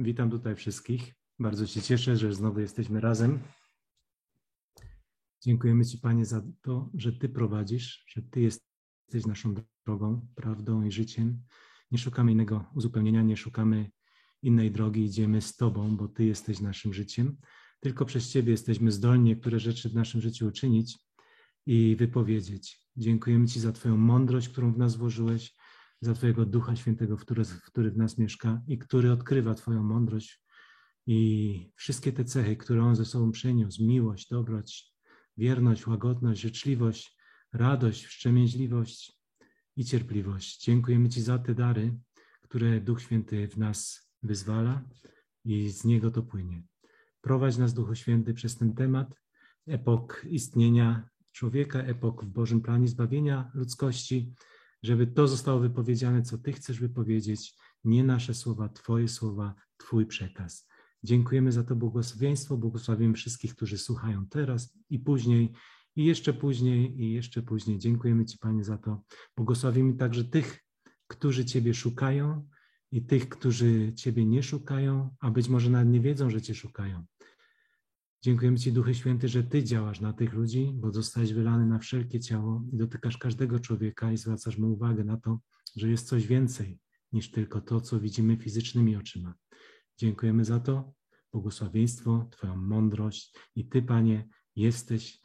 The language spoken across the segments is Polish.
Witam tutaj wszystkich. Bardzo się cieszę, że znowu jesteśmy razem. Dziękujemy Ci, Panie, za to, że Ty prowadzisz, że Ty jesteś naszą drogą, prawdą i życiem. Nie szukamy innego uzupełnienia, nie szukamy innej drogi, idziemy z Tobą, bo Ty jesteś naszym życiem. Tylko przez Ciebie jesteśmy zdolni niektóre rzeczy w naszym życiu uczynić i wypowiedzieć. Dziękujemy Ci za Twoją mądrość, którą w nas włożyłeś, za Twojego Ducha Świętego, który, który w nas mieszka i który odkrywa Twoją mądrość i wszystkie te cechy, które On ze sobą przyniósł, miłość, dobroć, wierność, łagodność, życzliwość, radość, wstrzemięźliwość i cierpliwość. Dziękujemy Ci za te dary, które Duch Święty w nas wyzwala i z Niego to płynie. Prowadź nas, Duchu Święty, przez ten temat epok istnienia człowieka, epok w Bożym planie zbawienia ludzkości, żeby to zostało wypowiedziane, co Ty chcesz wypowiedzieć, nie nasze słowa, Twoje słowa, Twój przekaz. Dziękujemy za to błogosławieństwo, błogosławimy wszystkich, którzy słuchają teraz i później, i jeszcze później, i jeszcze później. Dziękujemy Ci, Panie, za to. Błogosławimy także tych, którzy Ciebie szukają i tych, którzy Ciebie nie szukają, a być może nawet nie wiedzą, że Cię szukają. Dziękujemy Ci, Duchy Święty, że Ty działasz na tych ludzi, bo zostałeś wylany na wszelkie ciało i dotykasz każdego człowieka i zwracasz mu uwagę na to, że jest coś więcej niż tylko to, co widzimy fizycznymi oczyma. Dziękujemy za to, błogosławieństwo, Twoją mądrość i Ty, Panie, jesteś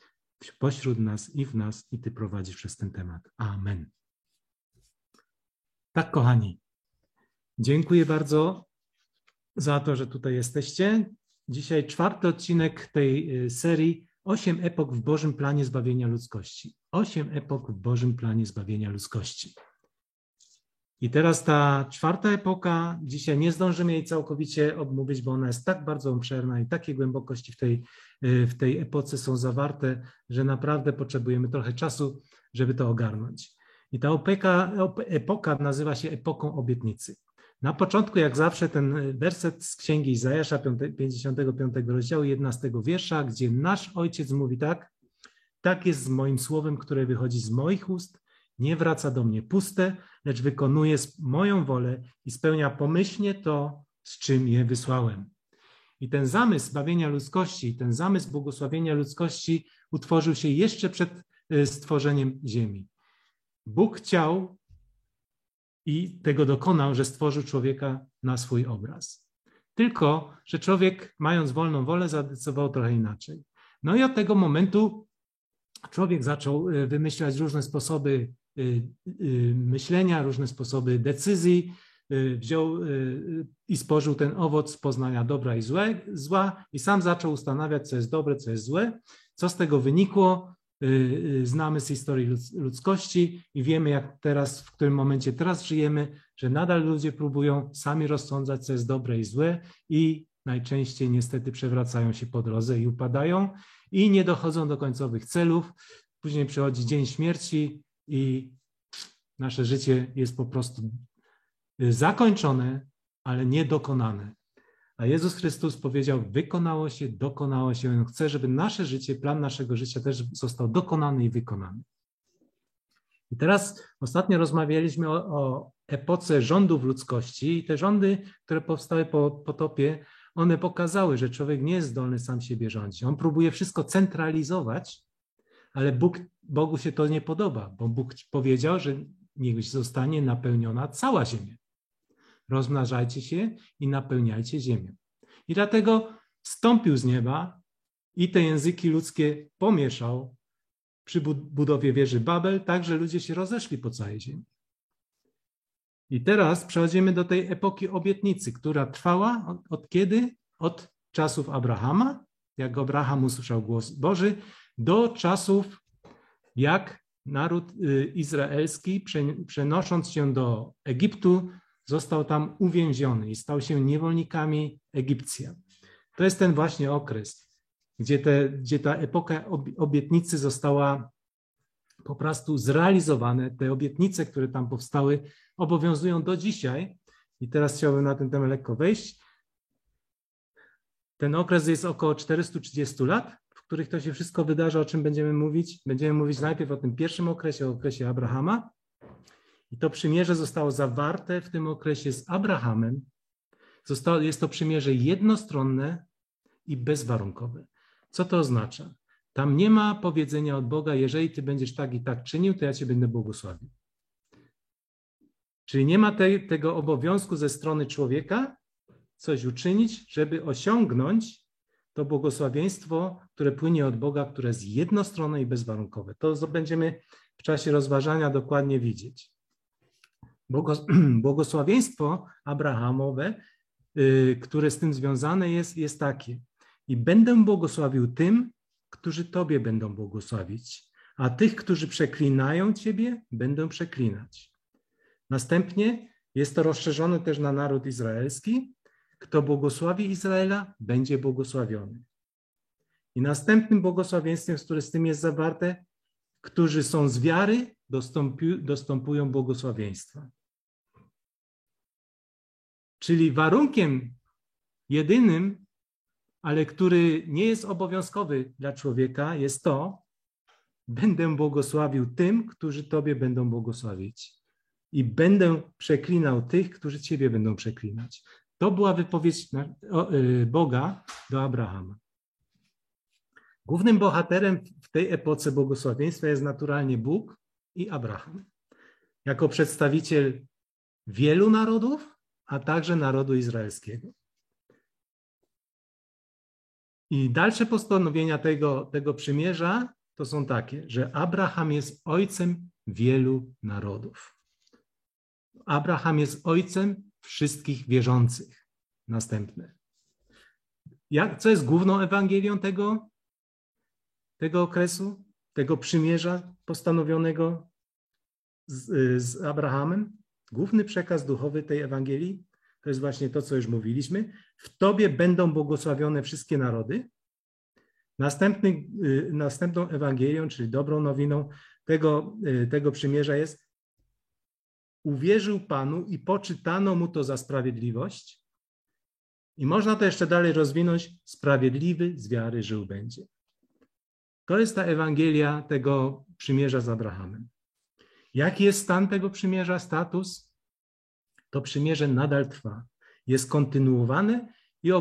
pośród nas i w nas i Ty prowadzisz przez ten temat. Amen. Tak, kochani, dziękuję bardzo za to, że tutaj jesteście. Dzisiaj czwarty odcinek tej y, serii Osiem epok w Bożym planie zbawienia ludzkości. Osiem epok w Bożym planie zbawienia ludzkości. I teraz ta czwarta epoka, dzisiaj nie zdążymy jej całkowicie omówić, bo ona jest tak bardzo obszerna i takie głębokości w tej, y, w tej epoce są zawarte, że naprawdę potrzebujemy trochę czasu, żeby to ogarnąć. I ta epoka, epoka nazywa się epoką obietnicy. Na początku, jak zawsze, ten werset z Księgi Izajasza 55 rozdziału 11 wiersza, gdzie nasz Ojciec mówi tak, tak jest z moim słowem, które wychodzi z moich ust, nie wraca do mnie puste, lecz wykonuje moją wolę i spełnia pomyślnie to, z czym je wysłałem. I ten zamysł zbawienia ludzkości, ten zamysł błogosławienia ludzkości utworzył się jeszcze przed e, stworzeniem ziemi. Bóg chciał i tego dokonał, że stworzył człowieka na swój obraz. Tylko, że człowiek, mając wolną wolę, zadecydował trochę inaczej. No i od tego momentu człowiek zaczął y, wymyślać różne sposoby y, y, myślenia, różne sposoby decyzji. Wziął i spożył ten owoc poznania dobra i złe, zła i sam zaczął ustanawiać, co jest dobre, co jest złe. Co z tego wynikło? Y, y, znamy z historii ludzkości i wiemy, jak teraz, w którym momencie teraz żyjemy, że nadal ludzie próbują sami rozsądzać, co jest dobre i złe, i najczęściej niestety przewracają się po drodze i upadają i nie dochodzą do końcowych celów. Później przychodzi dzień śmierci i nasze życie jest po prostu y, zakończone, ale niedokonane. A Jezus Chrystus powiedział: Wykonało się, dokonało się. On chce, żeby nasze życie, plan naszego życia też został dokonany i wykonany. I teraz ostatnio rozmawialiśmy o, o epoce rządów ludzkości i te rządy, które powstały po potopie, one pokazały, że człowiek nie jest zdolny sam siebie rządzić. On próbuje wszystko centralizować, ale Bóg, Bogu się to nie podoba, bo Bóg powiedział, że niech zostanie napełniona cała ziemia rozmnażajcie się i napełniajcie ziemię. I dlatego stąpił z nieba i te języki ludzkie pomieszał przy budowie wieży Babel, tak że ludzie się rozeszli po całej ziemi. I teraz przechodzimy do tej epoki obietnicy, która trwała od, od kiedy? Od czasów Abrahama, jak Abraham usłyszał głos Boży, do czasów, jak naród y, izraelski, przenosząc się do Egiptu, został tam uwięziony i stał się niewolnikami Egipcjan. To jest ten właśnie okres, gdzie, te, gdzie ta epoka obietnicy została po prostu zrealizowane. Te obietnice, które tam powstały, obowiązują do dzisiaj. I teraz chciałbym na ten temat lekko wejść. Ten okres jest około 430 lat, w których to się wszystko wydarza, o czym będziemy mówić. Będziemy mówić najpierw o tym pierwszym okresie, o okresie Abrahama, i to przymierze zostało zawarte w tym okresie z Abrahamem, Zostało, jest to przymierze jednostronne i bezwarunkowe. Co to oznacza? Tam nie ma powiedzenia od Boga, jeżeli ty będziesz tak i tak czynił, to ja cię będę błogosławił. Czyli nie ma te, tego obowiązku ze strony człowieka coś uczynić, żeby osiągnąć to błogosławieństwo, które płynie od Boga, które jest jednostronne i bezwarunkowe. To będziemy w czasie rozważania dokładnie widzieć. Błogosławieństwo Abrahamowe, y, które z tym związane jest, jest takie. I będę błogosławił tym, którzy Tobie będą błogosławić, a tych, którzy przeklinają Ciebie, będę przeklinać. Następnie jest to rozszerzone też na naród izraelski. Kto błogosławi Izraela, będzie błogosławiony. I następnym błogosławieństwem, które z tym jest zawarte, którzy są z wiary, dostąpi, dostępują błogosławieństwa. Czyli warunkiem jedynym, ale który nie jest obowiązkowy dla człowieka, jest to, będę błogosławił tym, którzy Tobie będą błogosławić. I będę przeklinał tych, którzy Ciebie będą przeklinać. To była wypowiedź y, Boga do Abrahama. Głównym bohaterem w tej epoce błogosławieństwa jest naturalnie Bóg i Abraham. Jako przedstawiciel wielu narodów, a także narodu izraelskiego. I dalsze postanowienia tego, tego przymierza to są takie, że Abraham jest ojcem wielu narodów. Abraham jest ojcem wszystkich wierzących. Następne. Jak, co jest główną Ewangelią tego, tego okresu, tego przymierza postanowionego z, z Abrahamem? Główny przekaz duchowy tej Ewangelii to jest właśnie to, co już mówiliśmy. W Tobie będą błogosławione wszystkie narody. Następny, y, następną Ewangelią, czyli dobrą nowiną tego, y, tego przymierza jest uwierzył Panu i poczytano mu to za sprawiedliwość. I można to jeszcze dalej rozwinąć. Sprawiedliwy z wiary żył będzie. To jest ta Ewangelia tego przymierza z Abrahamem. Jaki jest stan tego przymierza, status? To przymierze nadal trwa, jest kontynuowane i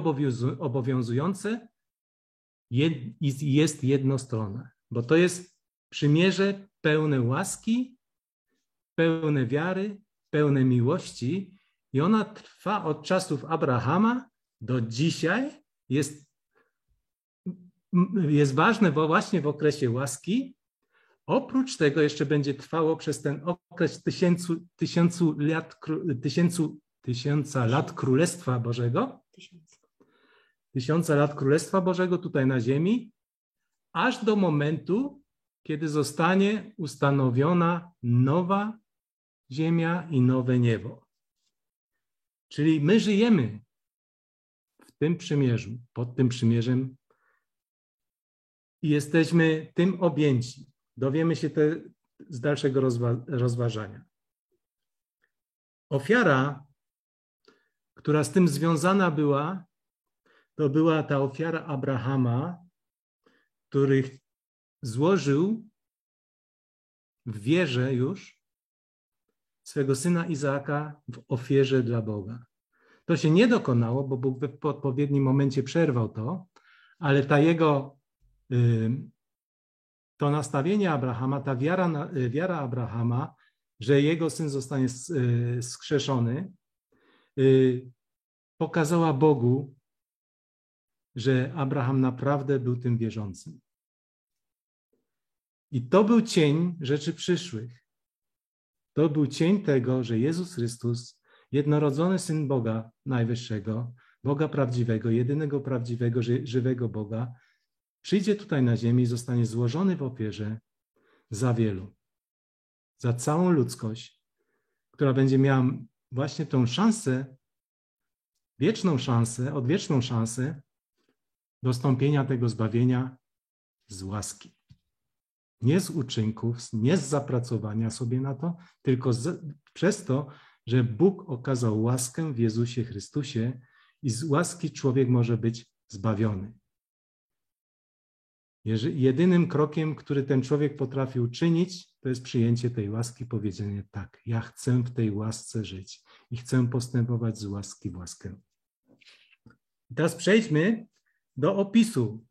obowiązujące jest jednostronne, bo to jest przymierze pełne łaski, pełne wiary, pełne miłości i ona trwa od czasów Abrahama do dzisiaj. Jest, jest ważne właśnie w okresie łaski, Oprócz tego jeszcze będzie trwało przez ten okres tysięcu, tysiącu lat, tysięcu, tysiąca lat Królestwa Bożego, tysiąca lat Królestwa Bożego tutaj na ziemi, aż do momentu, kiedy zostanie ustanowiona nowa ziemia i nowe niebo. Czyli my żyjemy w tym przymierzu, pod tym przymierzem i jesteśmy tym objęci. Dowiemy się te z dalszego rozwa rozważania. Ofiara, która z tym związana była, to była ta ofiara Abrahama, który złożył w wierze już swego syna Izaaka w ofierze dla Boga. To się nie dokonało, bo Bóg w odpowiednim momencie przerwał to, ale ta jego to nastawienie Abrahama, ta wiara, wiara Abrahama, że jego syn zostanie y, skrzeszony, y, pokazała Bogu, że Abraham naprawdę był tym wierzącym. I to był cień rzeczy przyszłych. To był cień tego, że Jezus Chrystus, jednorodzony syn Boga Najwyższego, Boga prawdziwego, jedynego prawdziwego, żywego Boga, przyjdzie tutaj na ziemię i zostanie złożony w ofierze za wielu, za całą ludzkość, która będzie miała właśnie tą szansę, wieczną szansę, odwieczną szansę dostąpienia tego zbawienia z łaski. Nie z uczynków, nie z zapracowania sobie na to, tylko z, przez to, że Bóg okazał łaskę w Jezusie Chrystusie i z łaski człowiek może być zbawiony. Jedynym krokiem, który ten człowiek potrafił czynić, to jest przyjęcie tej łaski, powiedzenie tak, ja chcę w tej łasce żyć i chcę postępować z łaski w łaskę. Teraz przejdźmy do opisu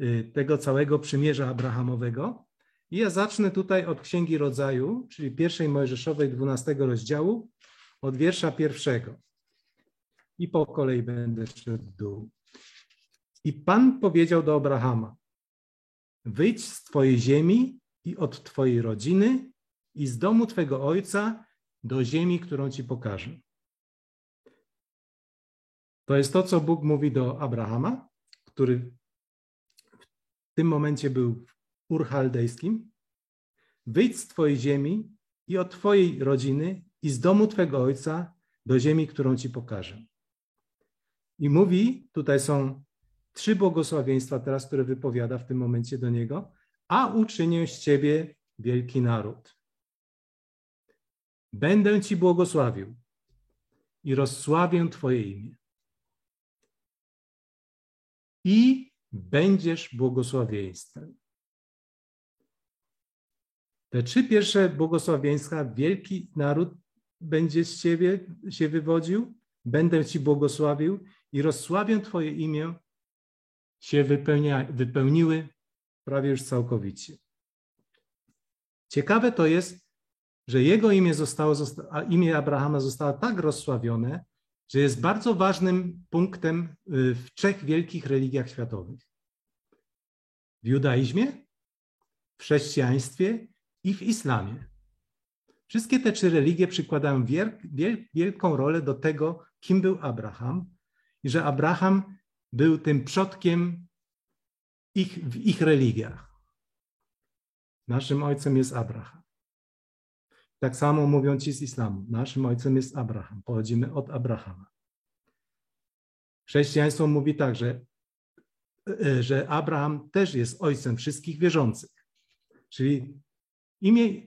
y, tego całego przymierza Abrahamowego. I ja zacznę tutaj od Księgi Rodzaju, czyli pierwszej Mojżeszowej, 12 rozdziału, od wiersza pierwszego. I po kolei będę szedł dół. I Pan powiedział do Abrahama: Wyjdź z Twojej ziemi i od Twojej rodziny i z domu Twego ojca do ziemi, którą Ci pokażę. To jest to, co Bóg mówi do Abrahama, który w tym momencie był w. Wyjdź z Twojej ziemi i od Twojej rodziny i z domu Twego ojca do ziemi, którą Ci pokażę. I mówi, tutaj są trzy błogosławieństwa teraz, które wypowiada w tym momencie do niego, a uczynię z Ciebie wielki naród. Będę Ci błogosławił i rozsławię Twoje imię. I będziesz błogosławieństwem. Te trzy pierwsze błogosławieństwa, wielki naród będzie z Ciebie się wywodził, będę Ci błogosławił i rozsławię Twoje imię, się wypełnia, wypełniły prawie już całkowicie. Ciekawe to jest, że jego imię zostało, imię Abrahama zostało tak rozsławione, że jest bardzo ważnym punktem y, w trzech wielkich religiach światowych. W judaizmie, w chrześcijaństwie i w islamie. Wszystkie te trzy religie przykładają wielką rolę do tego, kim był Abraham i że Abraham był tym przodkiem ich, w ich religiach. Naszym ojcem jest Abraham. Tak samo mówią ci z islamu. Naszym ojcem jest Abraham. Pochodzimy od Abrahama. Chrześcijaństwo mówi tak, że, e, że Abraham też jest ojcem wszystkich wierzących. Czyli imię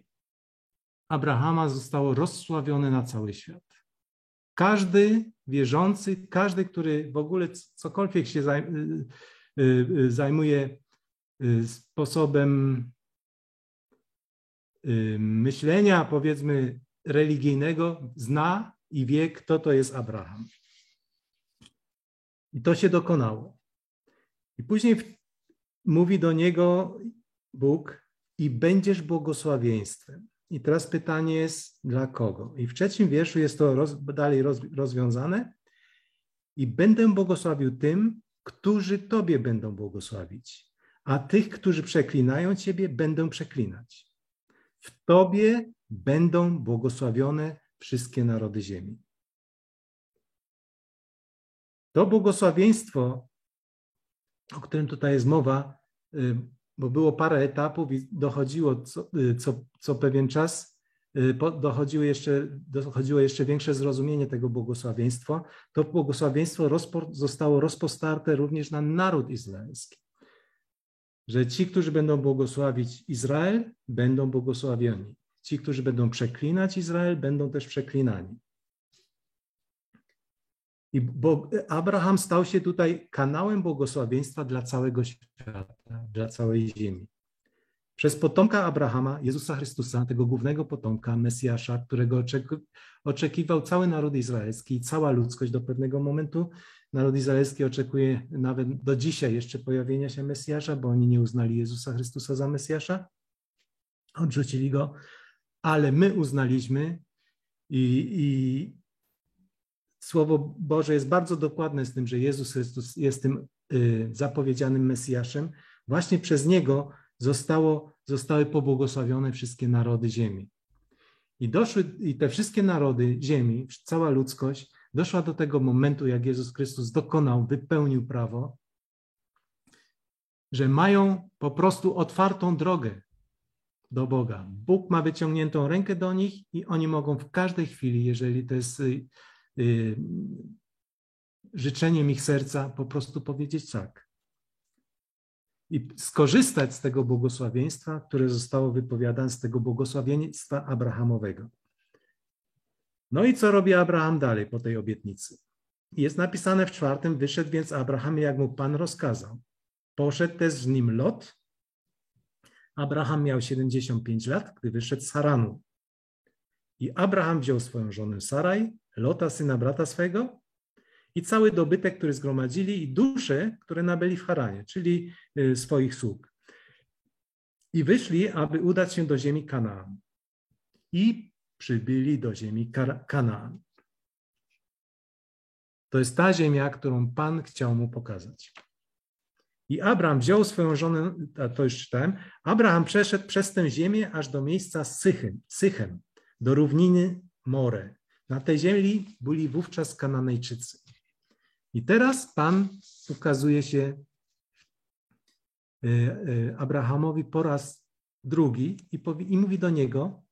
Abrahama zostało rozsławione na cały świat. Każdy wierzący, każdy, który w ogóle cokolwiek się y, y, y, zajmuje sposobem myślenia, powiedzmy, religijnego, zna i wie, kto to jest Abraham. I to się dokonało. I później mówi do niego Bóg, i będziesz błogosławieństwem. I teraz pytanie jest, dla kogo? I w trzecim wierszu jest to roz, dalej roz, rozwiązane. I będę błogosławił tym, którzy Tobie będą błogosławić, a tych, którzy przeklinają Ciebie, będę przeklinać. W Tobie będą błogosławione wszystkie narody ziemi. To błogosławieństwo, o którym tutaj jest mowa, bo było parę etapów i dochodziło co, y, co, co pewien czas, y, dochodziło jeszcze, dochodziło jeszcze większe zrozumienie tego błogosławieństwa. To błogosławieństwo rozpo, zostało rozpostarte również na naród izraelski. Że ci, którzy będą błogosławić Izrael, będą błogosławieni. Ci, którzy będą przeklinać Izrael, będą też przeklinani. I bo Abraham stał się tutaj kanałem błogosławieństwa dla całego świata, dla całej ziemi. Przez potomka Abrahama, Jezusa Chrystusa, tego głównego potomka, Mesjasza, którego oczekiwał cały naród izraelski i cała ludzkość do pewnego momentu. Naród izraelski oczekuje nawet do dzisiaj jeszcze pojawienia się Mesjasza, bo oni nie uznali Jezusa Chrystusa za Mesjasza, odrzucili go, ale my uznaliśmy i, i Słowo Boże jest bardzo dokładne z tym, że Jezus Chrystus jest tym y, zapowiedzianym Mesjaszem. Właśnie przez Niego zostało, zostały pobłogosławione wszystkie narody ziemi. I doszły, i te wszystkie narody ziemi, cała ludzkość, doszła do tego momentu, jak Jezus Chrystus dokonał, wypełnił prawo, że mają po prostu otwartą drogę do Boga. Bóg ma wyciągniętą rękę do nich i oni mogą w każdej chwili, jeżeli to jest y, życzeniem ich serca po prostu powiedzieć tak. I skorzystać z tego błogosławieństwa, które zostało wypowiadane, z tego błogosławieństwa Abrahamowego. No i co robi Abraham dalej po tej obietnicy? Jest napisane w czwartym, wyszedł więc Abraham, jak mu Pan rozkazał. Poszedł też z nim Lot. Abraham miał 75 lat, gdy wyszedł z Haranu. I Abraham wziął swoją żonę Saraj, Lota, syna brata swego, i cały dobytek, który zgromadzili, i dusze, które nabyli w Haranie, czyli y, swoich sług. I wyszli, aby udać się do ziemi Kanaan. I przybyli do ziemi Kanaan. To jest ta ziemia, którą Pan chciał mu pokazać. I Abraham wziął swoją żonę, to już czytałem, Abraham przeszedł przez tę ziemię aż do miejsca Sychem, Sychem do równiny More. Na tej ziemi byli wówczas Kananejczycy. I teraz Pan ukazuje się e, e, Abrahamowi po raz drugi i, powie, i mówi do niego,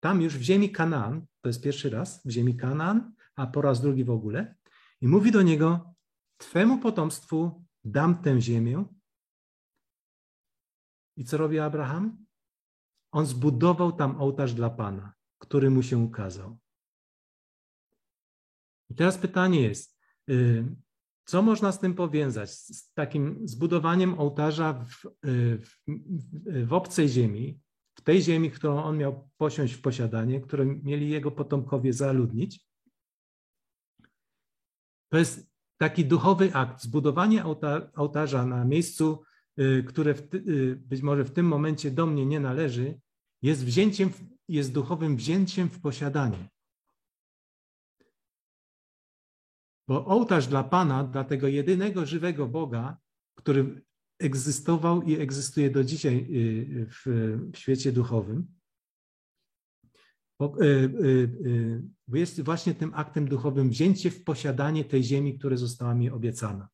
tam już w ziemi Kanaan, to jest pierwszy raz w ziemi Kanaan, a po raz drugi w ogóle, i mówi do niego, Twemu potomstwu dam tę ziemię. I co robi Abraham? On zbudował tam ołtarz dla Pana, który mu się ukazał. I teraz pytanie jest, y, co można z tym powiązać? Z takim zbudowaniem ołtarza w, y, w, w obcej ziemi, w tej ziemi, którą on miał posiąść w posiadanie, którą mieli jego potomkowie zaludnić. To jest taki duchowy akt, zbudowanie ołtarza na miejscu, y, które w, być może w tym momencie do mnie nie należy, jest wzięciem, jest duchowym wzięciem w posiadanie. Bo ołtarz dla Pana, dla tego jedynego żywego Boga, który egzystował i egzystuje do dzisiaj y, w, w świecie duchowym, Y, y, y, jest właśnie tym aktem duchowym wzięcie w posiadanie tej ziemi, która została mi obiecana.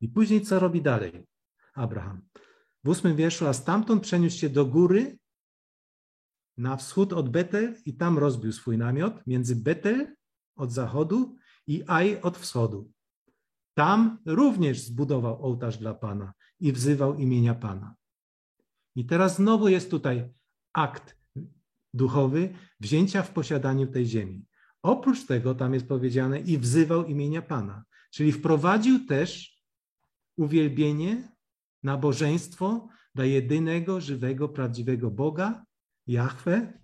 I później co robi dalej Abraham? W ósmym wierszu, a stamtąd przeniósł się do góry na wschód od Betel i tam rozbił swój namiot między Betel od zachodu i Aj od wschodu. Tam również zbudował ołtarz dla Pana i wzywał imienia Pana. I teraz znowu jest tutaj akt duchowy wzięcia w posiadaniu tej ziemi. Oprócz tego tam jest powiedziane i wzywał imienia Pana, czyli wprowadził też uwielbienie, nabożeństwo dla jedynego, żywego, prawdziwego Boga, Jahwe.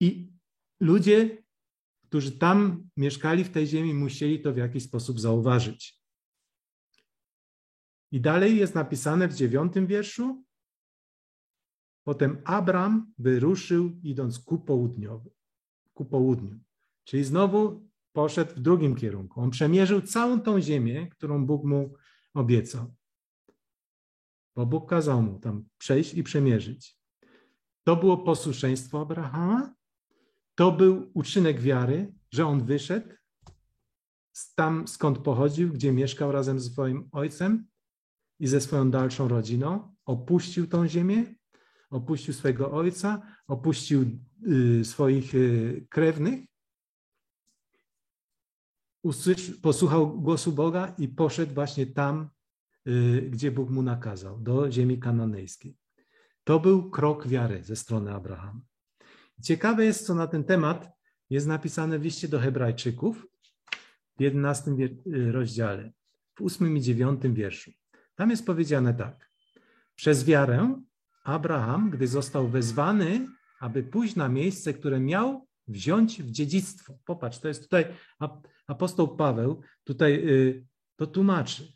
I ludzie, którzy tam mieszkali w tej ziemi, musieli to w jakiś sposób zauważyć. I dalej jest napisane w dziewiątym wierszu, Potem Abram wyruszył, idąc ku, południowi, ku południu. Czyli znowu poszedł w drugim kierunku. On przemierzył całą tą ziemię, którą Bóg mu obiecał. Bo Bóg kazał mu tam przejść i przemierzyć. To było posłuszeństwo Abrahama, to był uczynek wiary, że on wyszedł tam, skąd pochodził, gdzie mieszkał razem ze swoim ojcem i ze swoją dalszą rodziną, opuścił tą ziemię opuścił swojego ojca, opuścił y, swoich y, krewnych, posłuchał głosu Boga i poszedł właśnie tam, y, gdzie Bóg mu nakazał, do ziemi kananejskiej. To był krok wiary ze strony Abrahama. Ciekawe jest, co na ten temat jest napisane w liście do Hebrajczyków w 11 rozdziale, w 8 i 9 wierszu. Tam jest powiedziane tak. Przez wiarę Abraham, gdy został wezwany, aby pójść na miejsce, które miał wziąć w dziedzictwo. Popatrz, to jest tutaj apostoł Paweł, tutaj y, to tłumaczy.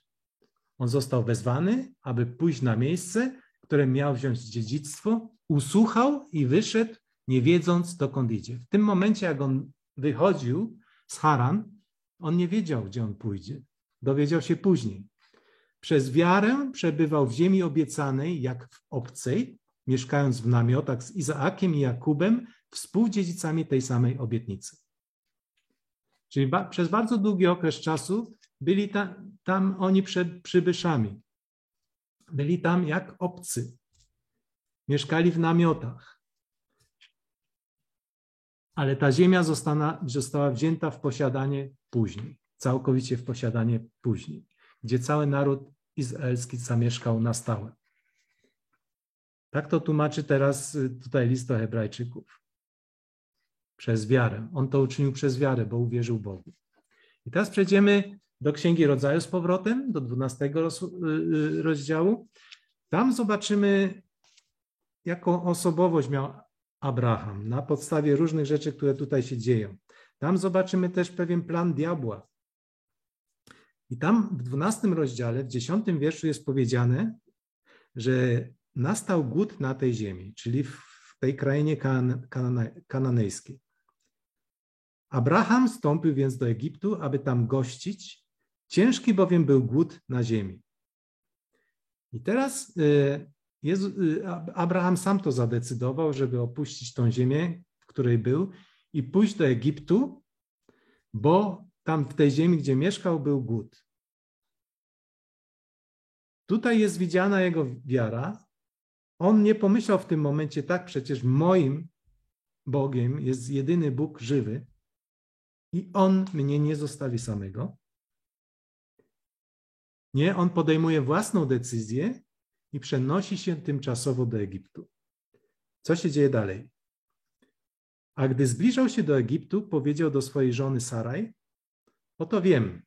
On został wezwany, aby pójść na miejsce, które miał wziąć dziedzictwo, usłuchał i wyszedł, nie wiedząc, dokąd idzie. W tym momencie, jak on wychodził z Haran, on nie wiedział, gdzie on pójdzie. Dowiedział się później. Przez wiarę przebywał w ziemi obiecanej, jak w obcej, mieszkając w namiotach z Izaakiem i Jakubem, współdziedzicami tej samej obietnicy. Czyli ba przez bardzo długi okres czasu byli ta, tam oni przed przybyszami. Byli tam jak obcy. Mieszkali w namiotach. Ale ta ziemia została, wzięta w posiadanie później, całkowicie w posiadanie później gdzie cały naród izraelski zamieszkał na stałe. Tak to tłumaczy teraz y, tutaj list do Hebrajczyków. Przez wiarę. On to uczynił przez wiarę, bo uwierzył Bogu. I teraz przejdziemy do Księgi Rodzaju z powrotem, do 12 y, y, rozdziału. Tam zobaczymy, jaką osobowość miał Abraham na podstawie różnych rzeczy, które tutaj się dzieją. Tam zobaczymy też pewien plan diabła. I tam w 12 rozdziale, w 10 wierszu jest powiedziane, że nastał głód na tej ziemi, czyli w tej krainie kan kananejskiej. Abraham stąpił więc do Egiptu, aby tam gościć, ciężki bowiem był głód na ziemi. I teraz y, Jezu, y, Abraham sam to zadecydował, żeby opuścić tą ziemię, w której był i pójść do Egiptu, bo tam w tej ziemi, gdzie mieszkał, był głód. Tutaj jest widziana jego wiara. On nie pomyślał w tym momencie, tak, przecież moim Bogiem jest jedyny Bóg żywy i on mnie nie zostawi samego. Nie, on podejmuje własną decyzję i przenosi się tymczasowo do Egiptu. Co się dzieje dalej? A gdy zbliżał się do Egiptu, powiedział do swojej żony Saraj: Oto wiem,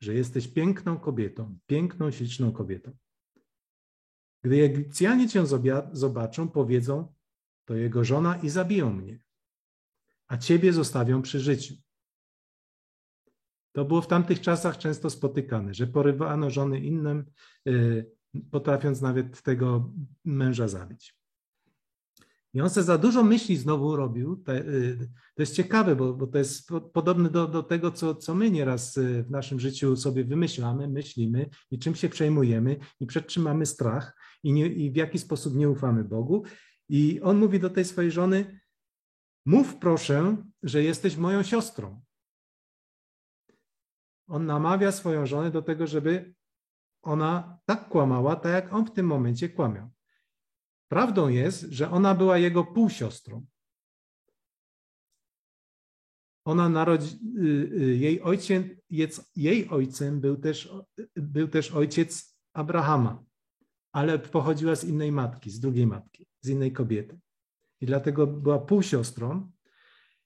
że jesteś piękną kobietą, piękną, śliczną kobietą. Gdy Egipcjanie cię zobaczą, powiedzą: To jego żona i zabiją mnie, a ciebie zostawią przy życiu. To było w tamtych czasach często spotykane, że porywano żony innym, y, potrafiąc nawet tego męża zabić. I on sobie za dużo myśli znowu robił. Y, to jest ciekawe, bo, bo to jest podobne do, do tego, co, co my nieraz y, w naszym życiu sobie wymyślamy, myślimy i czym się przejmujemy i przed czym mamy strach i, nie, i w jaki sposób nie ufamy Bogu. I on mówi do tej swojej żony: Mów proszę, że jesteś moją siostrą. On namawia swoją żonę do tego, żeby ona tak kłamała, tak jak on w tym momencie kłamiał. Prawdą jest, że ona była jego półsiostrą. Ona narodzi, y, y, jej, ojciec, jej ojcem był też, był też ojciec Abrahama, ale pochodziła z innej matki, z drugiej matki, z innej kobiety. I dlatego była półsiostrą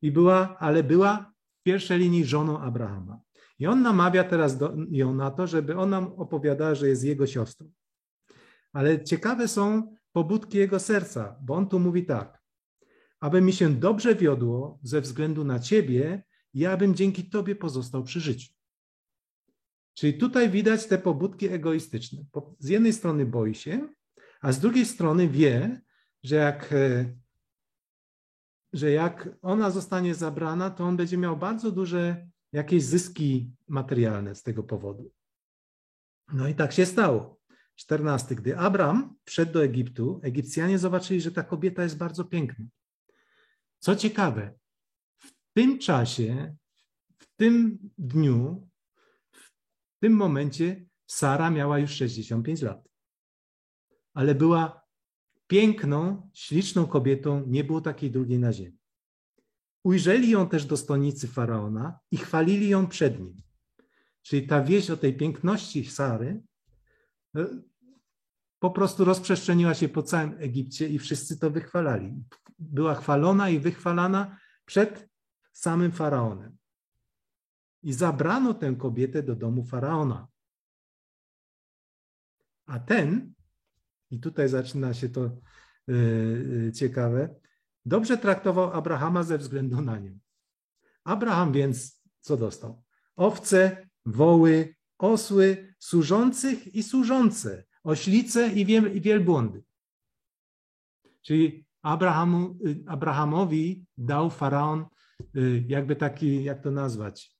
i była, ale była pierwszej linii żoną Abrahama. I on namawia teraz do, ją na to, żeby ona opowiadała, że jest jego siostrą. Ale ciekawe są pobudki jego serca, bo on tu mówi tak. Aby mi się dobrze wiodło ze względu na ciebie, ja bym dzięki tobie pozostał przy życiu. Czyli tutaj widać te pobudki egoistyczne. Z jednej strony boi się, a z drugiej strony wie, że jak, e, że jak ona zostanie zabrana, to on będzie miał bardzo duże jakieś zyski materialne z tego powodu. No i tak się stało. 14. Gdy Abram wszedł do Egiptu, Egipcjanie zobaczyli, że ta kobieta jest bardzo piękna. Co ciekawe, w tym czasie, w tym dniu, w tym momencie Sara miała już 65 lat. Ale była piękną, śliczną kobietą, nie było takiej drugiej na ziemi. Ujrzeli ją też dostojnicy faraona i chwalili ją przed nim. Czyli ta wieść o tej piękności Sary e, po prostu rozprzestrzeniła się po całym Egipcie i wszyscy to wychwalali. Była chwalona i wychwalana przed samym faraonem. I zabrano tę kobietę do domu faraona. A ten, i tutaj zaczyna się to yy, ciekawe, Dobrze traktował Abrahama ze względu na nią. Abraham więc co dostał? Owce, woły, osły, służących i służące, oślice i, wielbłądy. Czyli Abrahamu, y, Abrahamowi dał faraon y, jakby taki, jak to nazwać,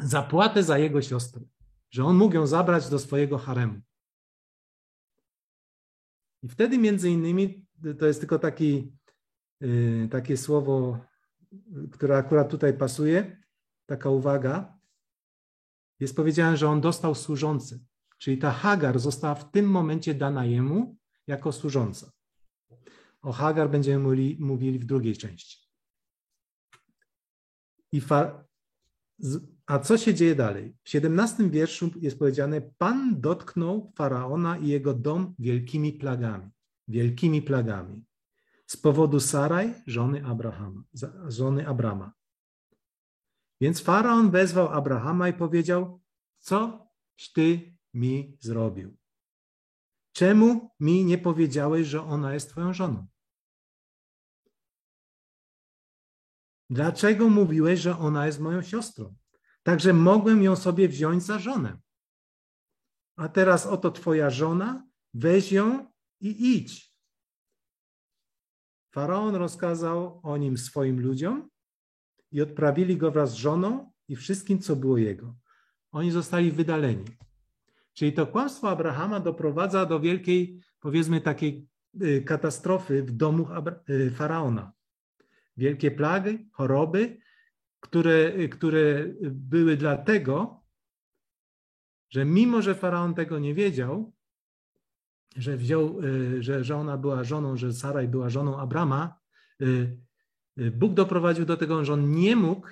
zapłatę za jego siostrę, że on mógł ją zabrać do swojego haremu. I wtedy między innymi, to jest tylko taki Y, takie słowo, które akurat tutaj pasuje, taka uwaga, jest powiedziane, że on dostał służący, czyli ta Hagar została w tym momencie dana jemu jako służąca. O Hagar będziemy mówili, mówili w drugiej części. I fa, a co się dzieje dalej? W 17 wierszu jest powiedziane: Pan dotknął faraona i jego dom wielkimi plagami. Wielkimi plagami z powodu Saraj, żony Abrahama, żony Abrama. Więc faraon wezwał Abrahama i powiedział: Coś ty mi zrobił? Czemu mi nie powiedziałeś, że ona jest twoją żoną? Dlaczego mówiłeś, że ona jest moją siostrą? Także mogłem ją sobie wziąć za żonę. A teraz oto twoja żona, weź ją i idź. Faraon rozkazał o nim swoim ludziom i odprawili go wraz z żoną i wszystkim, co było jego. Oni zostali wydaleni. Czyli to kłamstwo Abrahama doprowadza do wielkiej, powiedzmy, takiej y, katastrofy w domu y, faraona. Wielkie plagi, choroby, które, które były dlatego, że mimo, że faraon tego nie wiedział, że wziął, y, że żona była żoną, że Saraj była żoną Abrama, Bóg doprowadził do tego, że on nie mógł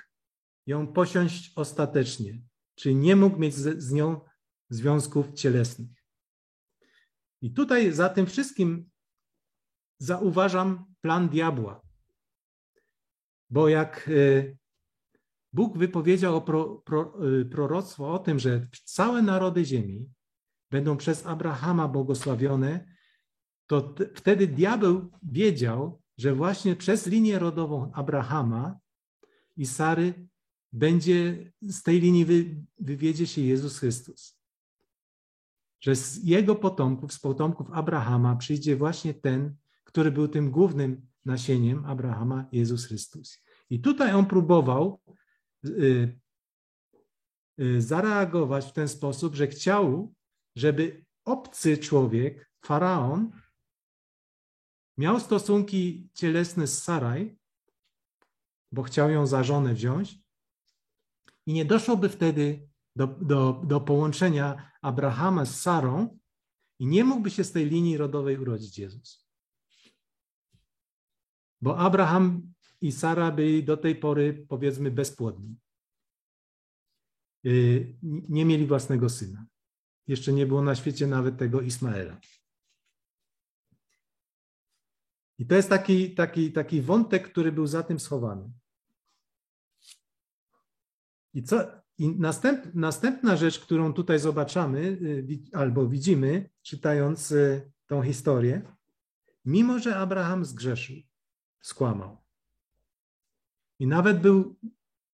ją posiąść ostatecznie, czyli nie mógł mieć z, z nią związków cielesnych. I tutaj za tym wszystkim zauważam plan diabła. Bo jak Bóg wypowiedział pro, pro, y, proroctwo o tym, że całe narody ziemi będą przez Abrahama błogosławione, to wtedy diabeł wiedział, że właśnie przez linię rodową Abrahama i Sary będzie z tej linii wy, wywiedzie się Jezus Chrystus. Że z jego potomków, z potomków Abrahama przyjdzie właśnie ten, który był tym głównym nasieniem Abrahama, Jezus Chrystus. I tutaj on próbował zareagować w ten sposób, że chciał, żeby obcy człowiek, faraon, miał stosunki cielesne z Saraj, bo chciał ją za żonę wziąć, i nie doszłoby wtedy do, do, do połączenia Abrahama z Sarą i nie mógłby się z tej linii rodowej urodzić Jezus. Bo Abraham i Sara byli do tej pory, powiedzmy, bezpłodni. Y, nie mieli własnego syna. Jeszcze nie było na świecie nawet tego Ismaela. I to jest taki, taki, taki wątek, który był za tym schowany. I, co, i następ, następna rzecz, którą tutaj zobaczymy y, albo widzimy, czytając y, tą historię, mimo że Abraham zgrzeszył, skłamał i nawet był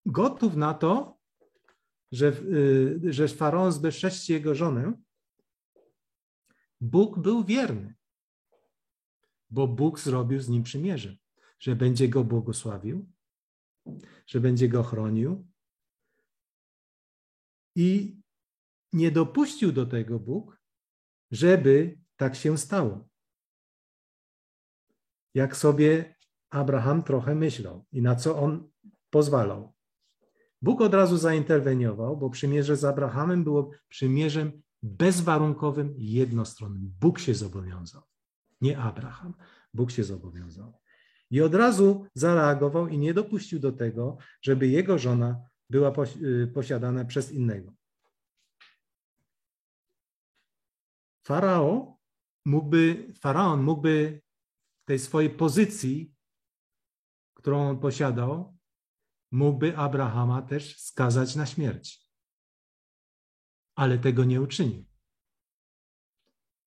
gotów na to, że, y, że faraon zbezcześci jego żonę, Bóg był wierny, bo Bóg zrobił z nim przymierze, że będzie go błogosławił, że będzie go chronił, i nie dopuścił do tego Bóg, żeby tak się stało. Jak sobie Abraham trochę myślał i na co on pozwalał. Bóg od razu zainterweniował, bo przymierze z Abrahamem było przymierzem bezwarunkowym, jednostronnym. Bóg się zobowiązał, nie Abraham. Bóg się zobowiązał. I od razu zareagował i nie dopuścił do tego, żeby jego żona była y, posiadana przez innego. Farao mógłby, faraon mógłby tej swojej pozycji, którą on posiadał, mógłby Abrahama też skazać na śmierć. Ale tego nie uczynił.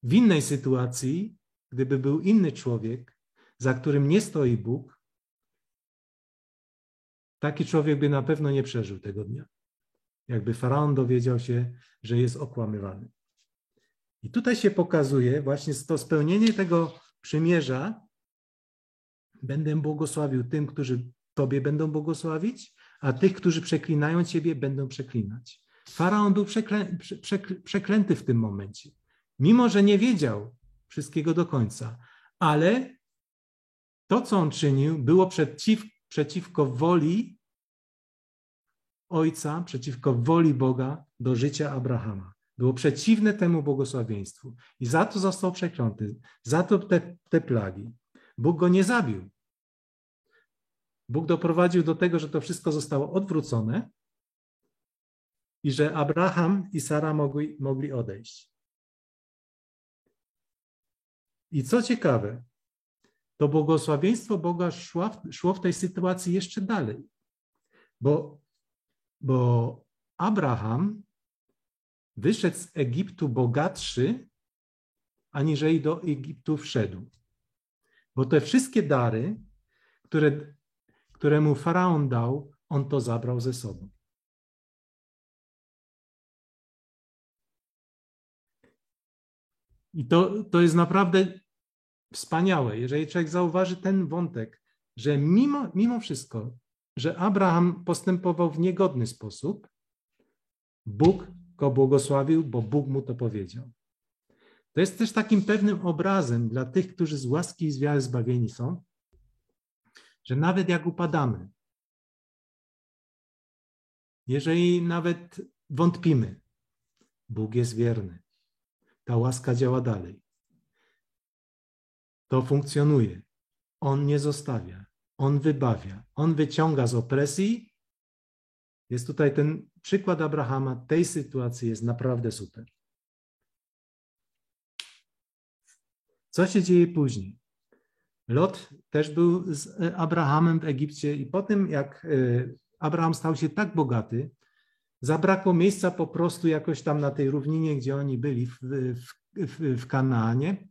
W innej sytuacji, gdyby był inny człowiek, za którym nie stoi Bóg, Taki człowiek by na pewno nie przeżył tego dnia. Jakby faraon dowiedział się, że jest okłamywany. I tutaj się pokazuje właśnie to spełnienie tego przymierza. Będę błogosławił tym, którzy Tobie będą błogosławić, a tych, którzy przeklinają Ciebie, będą przeklinać. Faraon był przeklę, przeklęty w tym momencie, mimo że nie wiedział wszystkiego do końca, ale to, co on czynił, było przeciw, przeciwko woli Ojca, przeciwko woli Boga do życia Abrahama. Było przeciwne temu błogosławieństwu i za to został przeklęty, za to te, te plagi. Bóg go nie zabił. Bóg doprowadził do tego, że to wszystko zostało odwrócone i że Abraham i Sara mogli, mogli odejść. I co ciekawe, to błogosławieństwo Boga szło w, szło w tej sytuacji jeszcze dalej, bo, bo Abraham wyszedł z Egiptu bogatszy, aniżeli do Egiptu wszedł. Bo te wszystkie dary, które, któremu faraon dał, on to zabrał ze sobą. I to, to jest naprawdę wspaniałe, jeżeli człowiek zauważy ten wątek, że mimo, mimo wszystko, że Abraham postępował w niegodny sposób, Bóg go błogosławił, bo Bóg mu to powiedział. To jest też takim pewnym obrazem dla tych, którzy z łaski i z wiary zbawieni są, że nawet jak upadamy, jeżeli nawet wątpimy, Bóg jest wierny. Ta łaska działa dalej. To funkcjonuje. On nie zostawia. On wybawia. On wyciąga z opresji. Jest tutaj ten przykład Abrahama. Tej sytuacji jest naprawdę super. Co się dzieje później? Lot też był z Abrahamem w Egipcie i po tym, jak e, Abraham stał się tak bogaty, zabrakło miejsca po prostu jakoś tam na tej równinie, gdzie oni byli w, w, w Kanaanie.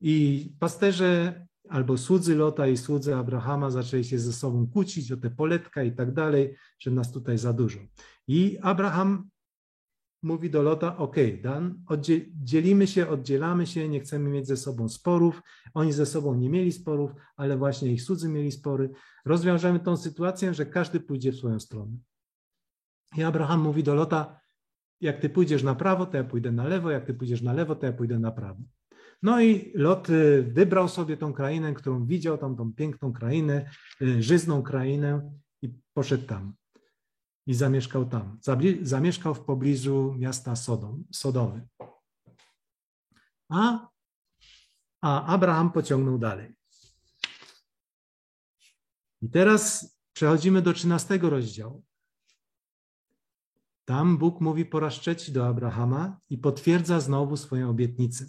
I pasterze albo słudzy Lota i słudzy Abrahama zaczęli się ze sobą kłócić o te poletka i tak dalej, że nas tutaj za dużo. I Abraham mówi do Lota, ok, Dan, dzielimy się, oddzielamy się, nie chcemy mieć ze sobą sporów. Oni ze sobą nie mieli sporów, ale właśnie ich słudzy mieli spory. Rozwiążemy tą sytuację, że każdy pójdzie w swoją stronę. I Abraham mówi do Lota, jak ty pójdziesz na prawo, to ja pójdę na lewo, jak ty pójdziesz na lewo, to ja pójdę na prawo. No i Lot y, wybrał sobie tą krainę, którą widział, tam tą piękną krainę, y, żyzną krainę i poszedł tam. I zamieszkał tam. Zamieszkał w pobliżu miasta Sodom, Sodomy. A, a Abraham pociągnął dalej. I teraz przechodzimy do 13 rozdziału. Tam Bóg mówi po raz trzeci do Abrahama i potwierdza znowu swoją obietnicę.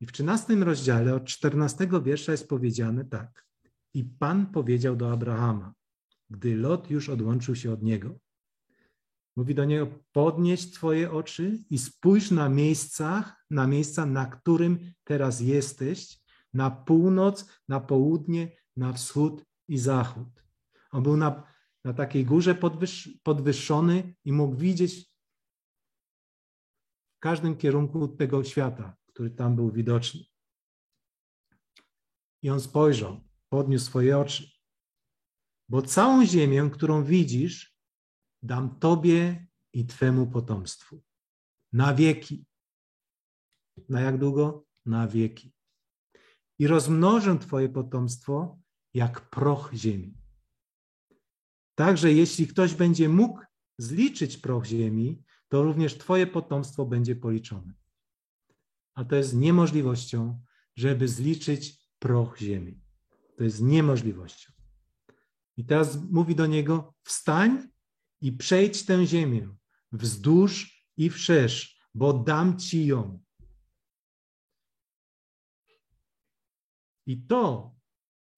I w 13 rozdziale od 14 wiersza jest powiedziane tak. I Pan powiedział do Abrahama, gdy Lot już odłączył się od niego. Mówi do niego: Podnieś Twoje oczy i spójrz na miejscach, na miejsca, na którym teraz jesteś, na północ, na południe, na wschód i zachód. On był na, na takiej górze podwyż, podwyższony i mógł widzieć w każdym kierunku tego świata, który tam był widoczny. I on spojrzał, podniósł swoje oczy. Bo całą ziemię, którą widzisz, dam Tobie i Twemu potomstwu. Na wieki. Na jak długo? Na wieki. I rozmnożę Twoje potomstwo jak proch ziemi. Także jeśli ktoś będzie mógł zliczyć proch ziemi, to również Twoje potomstwo będzie policzone. A to jest niemożliwością, żeby zliczyć proch ziemi. To jest niemożliwością. I teraz mówi do niego: Wstań i przejdź tę ziemię wzdłuż i wszerz, bo dam ci ją. I to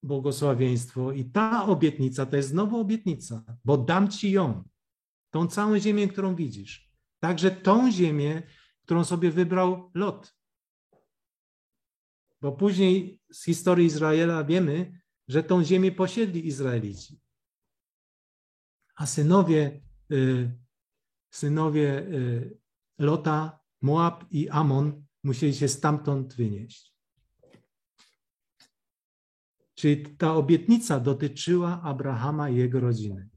błogosławieństwo i ta obietnica to jest znowu obietnica, bo dam ci ją. Tą całą ziemię, którą widzisz. Także tą ziemię, którą sobie wybrał Lot. Bo później z historii Izraela wiemy, że tą ziemię posiedli Izraelici. A synowie, y, synowie y, Lota, Moab i Amon musieli się stamtąd wynieść. Czyli ta obietnica dotyczyła Abrahama i jego rodziny.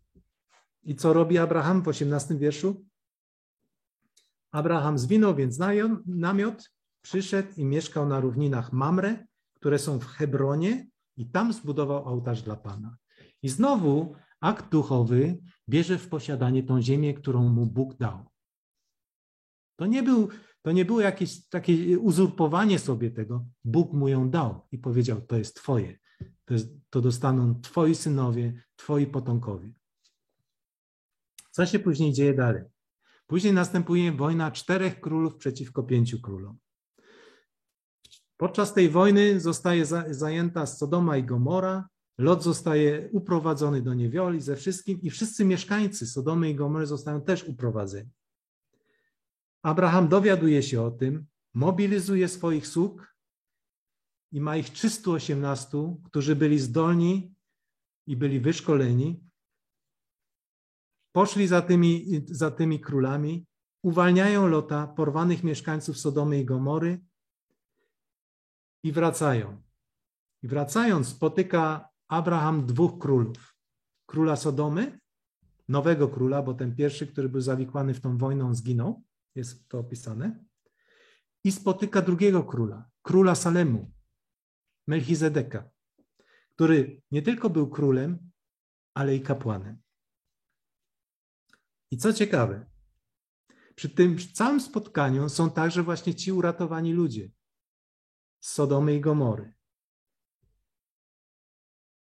I co robi Abraham w 18 wierszu? Abraham zwinął więc namiot, przyszedł i mieszkał na równinach Mamre, które są w Hebronie, i tam zbudował ołtarz dla Pana. I znowu akt duchowy bierze w posiadanie tą ziemię, którą mu Bóg dał. To nie, był, to nie było jakieś takie uzurpowanie sobie tego. Bóg mu ją dał i powiedział: To jest Twoje. To, jest, to dostaną Twoi synowie, Twoi potomkowie. Co się później dzieje dalej? Później następuje wojna czterech królów przeciwko pięciu królom. Podczas tej wojny zostaje zajęta Sodoma i Gomora, Lot zostaje uprowadzony do niewioli ze wszystkim i wszyscy mieszkańcy Sodomy i Gomory zostają też uprowadzeni. Abraham dowiaduje się o tym, mobilizuje swoich sług i ma ich 318, którzy byli zdolni i byli wyszkoleni, poszli za tymi, za tymi królami, uwalniają Lota, porwanych mieszkańców Sodomy i Gomory i wracają. I wracając, spotyka Abraham dwóch królów. Króla Sodomy, nowego króla, bo ten pierwszy, który był zawikłany w tą wojną, zginął, jest to opisane. I spotyka drugiego króla, króla Salemu, Melchizedeka, który nie tylko był królem, ale i kapłanem. I co ciekawe, przy tym całym spotkaniu są także właśnie ci uratowani ludzie z Sodomy i Gomory.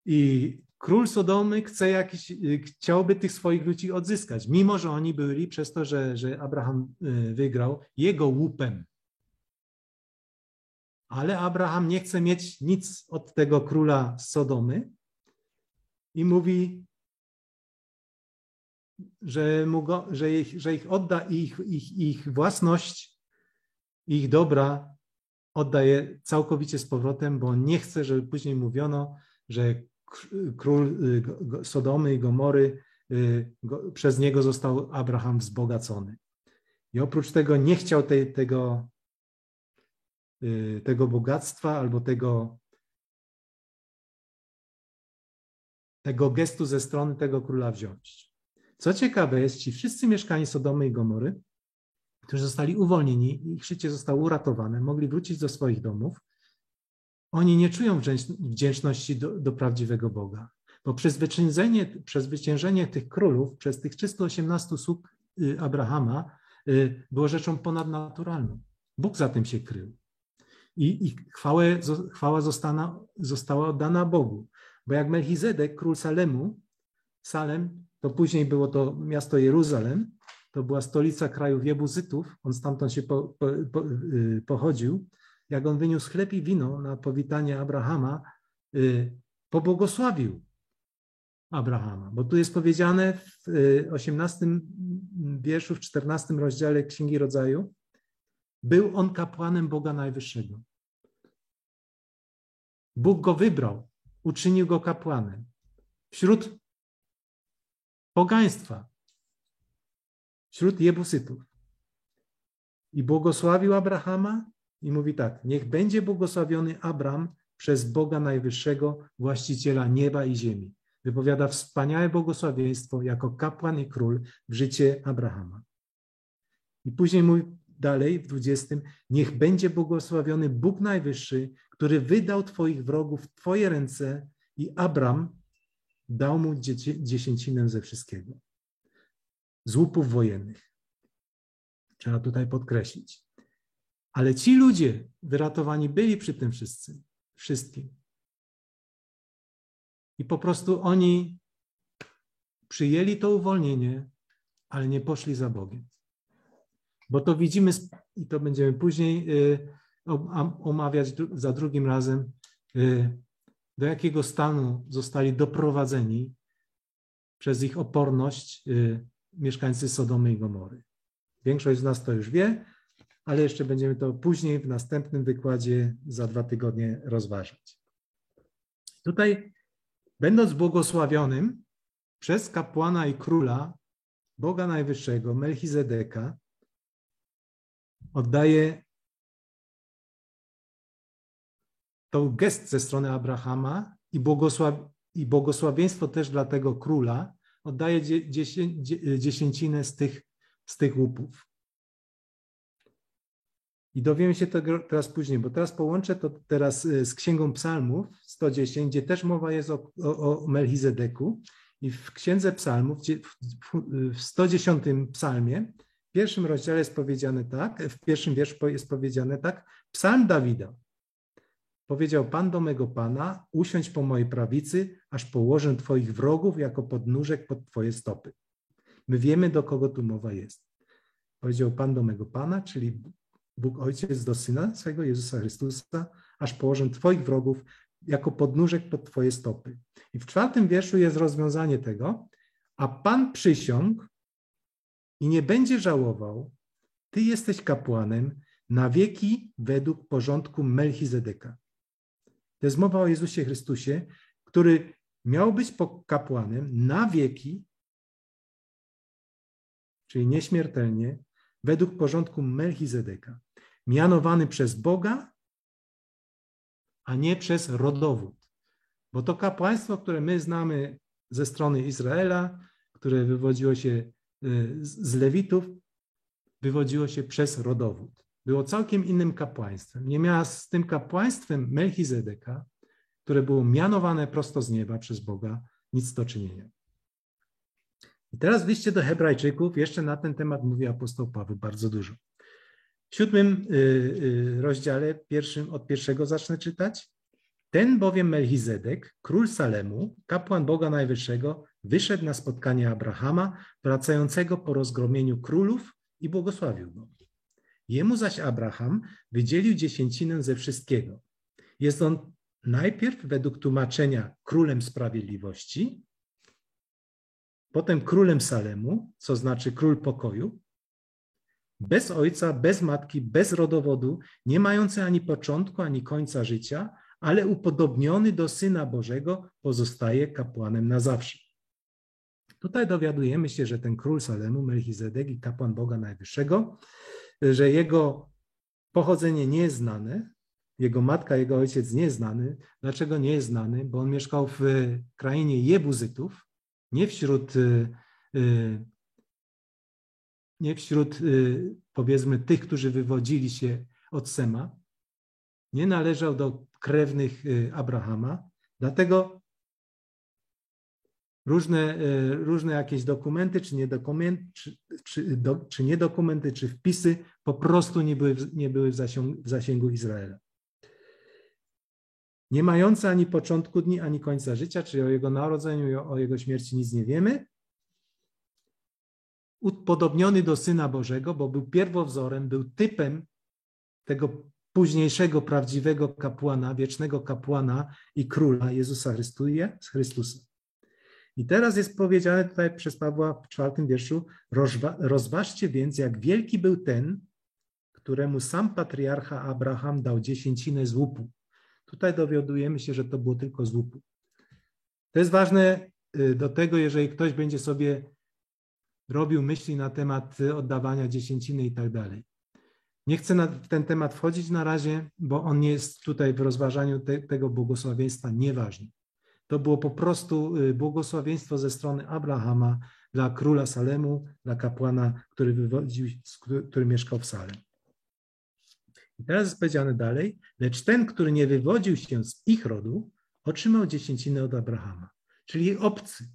I król Sodomy chce jakiś, chciałby tych swoich ludzi odzyskać, mimo że oni byli przez to, że, że Abraham y, wygrał, jego łupem. Ale Abraham nie chce mieć nic od tego króla Sodomy i mówi, że, mu go, że, ich, że ich odda ich, ich, ich własność, ich dobra oddaje całkowicie z powrotem, bo nie chce, żeby później mówiono, że król y, Sodomy i Gomory, y, przez niego został Abraham wzbogacony. I oprócz tego nie chciał tej, tego, y, tego bogactwa albo tego, tego gestu ze strony tego króla wziąć. Co ciekawe jest, ci wszyscy mieszkani Sodomy i Gomory, którzy zostali uwolnieni, ich życie zostało uratowane, mogli wrócić do swoich domów, oni nie czują wdzięczności do, do prawdziwego Boga. Bo przezwyciężenie, tych królów przez tych 318 sług y, Abrahama y, było rzeczą ponadnaturalną. Bóg za tym się krył. I, i chwałę, chwała zostana, została oddana Bogu. Bo jak Melchizedek, król Salemu, Salem to później było to miasto Jeruzalem, to była stolica krajów Jebuzytów, on stamtąd się po, po, po, y, pochodził. Jak on wyniósł chleb i wino na powitanie Abrahama, y, pobłogosławił Abrahama, bo tu jest powiedziane w 18 y, wierszu, w 14 rozdziale Księgi Rodzaju, był on kapłanem Boga Najwyższego. Bóg go wybrał, uczynił go kapłanem. Wśród pogaństwa, wśród Jebusytów. I błogosławił Abrahama i mówi tak: Niech będzie błogosławiony Abram przez Boga Najwyższego, właściciela nieba i ziemi. Wypowiada wspaniałe błogosławieństwo jako kapłan i król w życie Abrahama. I później mówi dalej w 20: Niech będzie błogosławiony Bóg Najwyższy, który wydał Twoich wrogów w Twoje ręce, i Abram dał mu dziesięcinę ze wszystkiego. Z łupów wojennych. Trzeba tutaj podkreślić. Ale ci ludzie wyratowani byli przy tym wszyscy, wszystkim. I po prostu oni przyjęli to uwolnienie, ale nie poszli za Bogiem. Bo to widzimy, i to będziemy później y, omawiać za drugim razem, y, do jakiego stanu zostali doprowadzeni przez ich oporność y, mieszkańcy Sodomy i Gomory. Większość z nas to już wie, ale jeszcze będziemy to później w następnym wykładzie za dwa tygodnie rozważać. Tutaj, będąc błogosławionym przez kapłana i króla Boga Najwyższego, Melchizedeka, oddaje to gest ze strony Abrahama i, błogosław, i błogosławieństwo też dla tego króla oddaje dziesięcinę z tych, z tych łupów. I dowiemy się tego teraz później, bo teraz połączę to teraz y, z Księgą Psalmów 110, gdzie też mowa jest o, o, o Melchizedeku. I w Księdze Psalmów, w 110 psalmie, w pierwszym rozdziale jest powiedziane tak, w pierwszym wierszu jest powiedziane tak, psalm Dawida. Powiedział Pan do mego Pana, usiądź po mojej prawicy, aż położę Twoich wrogów jako podnóżek pod Twoje stopy. My wiemy, do kogo tu mowa jest. Powiedział Pan do mego Pana, czyli Bóg Ojciec do Syna swego Jezusa Chrystusa, aż położę Twoich wrogów jako podnóżek pod Twoje stopy. I w czwartym wierszu jest rozwiązanie tego, a Pan przysiągł i nie będzie żałował, Ty jesteś kapłanem na wieki według porządku Melchizedeka. To jest mowa o Jezusie Chrystusie, który miał być kapłanem na wieki, czyli nieśmiertelnie, według porządku Melchizedeka, mianowany przez Boga, a nie przez rodowód. Bo to kapłaństwo, które my znamy ze strony Izraela, które wywodziło się y, z Lewitów, wywodziło się przez rodowód. Było całkiem innym kapłaństwem. Nie miała z tym kapłaństwem Melchizedeka, które było mianowane prosto z nieba przez Boga, nic do czynienia. I teraz w liście do Hebrajczyków jeszcze na ten temat mówi apostoł Paweł bardzo dużo. W siódmym y, y, rozdziale, pierwszym, od pierwszego zacznę czytać. Ten bowiem Melchizedek, król Salemu, kapłan Boga Najwyższego, wyszedł na spotkanie Abrahama, wracającego po rozgromieniu królów i błogosławił go. Jemu zaś Abraham wydzielił dziesięcinę ze wszystkiego. Jest on najpierw według tłumaczenia królem sprawiedliwości, potem królem Salemu, co znaczy król pokoju, bez ojca, bez matki, bez rodowodu, nie mający ani początku, ani końca życia, ale upodobniony do Syna Bożego, pozostaje kapłanem na zawsze. Tutaj dowiadujemy się, że ten król Salemu, Melchizedek i kapłan Boga Najwyższego, że jego pochodzenie nie jest znane, jego matka, jego ojciec nie jest znany. Dlaczego nie jest znany? Bo on mieszkał w krainie Jebuzytów, nie wśród, y, y, nie wśród y, powiedzmy tych, którzy wywodzili się od Sema. Nie należał do krewnych Abrahama, dlatego różne, różne jakieś dokumenty, czy, nie dokumenty, czy, czy, do, czy nie dokumenty, czy wpisy po prostu nie były, nie były w, zasięgu, w zasięgu Izraela nie mający ani początku dni, ani końca życia, czyli o jego narodzeniu o jego śmierci nic nie wiemy. Upodobniony do Syna Bożego, bo był pierwowzorem, był typem tego późniejszego prawdziwego kapłana, wiecznego kapłana i króla Jezusa Chrystusa. I teraz jest powiedziane tutaj przez Pawła w czwartym wierszu, rozważcie więc, jak wielki był ten, któremu sam patriarcha Abraham dał dziesięcinę z łupu. Tutaj dowiadujemy się, że to było tylko z łupu. To jest ważne y, do tego, jeżeli ktoś będzie sobie robił myśli na temat oddawania dziesięciny i tak dalej. Nie chcę na ten temat wchodzić na razie, bo on nie jest tutaj w rozważaniu te, tego błogosławieństwa nieważny. To było po prostu y, błogosławieństwo ze strony Abrahama dla króla Salemu, dla kapłana, który, wywodził, który mieszkał w Salem. I teraz jest powiedziane dalej, lecz ten, który nie wywodził się z ich rodu, otrzymał dziesięcinę od Abrahama, czyli obcy.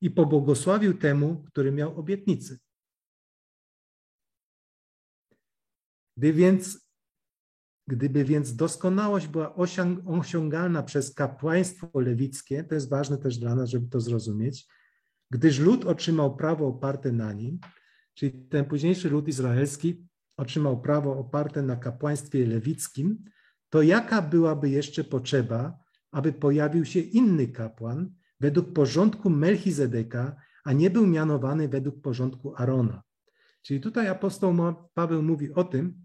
I pobłogosławił temu, który miał obietnicę. Gdy więc, gdyby więc doskonałość była osiągalna przez kapłaństwo lewickie, to jest ważne też dla nas, żeby to zrozumieć, gdyż lud otrzymał prawo oparte na nim, czyli ten późniejszy lud izraelski otrzymał prawo oparte na kapłaństwie lewickim, to jaka byłaby jeszcze potrzeba, aby pojawił się inny kapłan według porządku Melchizedeka, a nie był mianowany według porządku Arona? Czyli tutaj apostoł Paweł mówi o tym,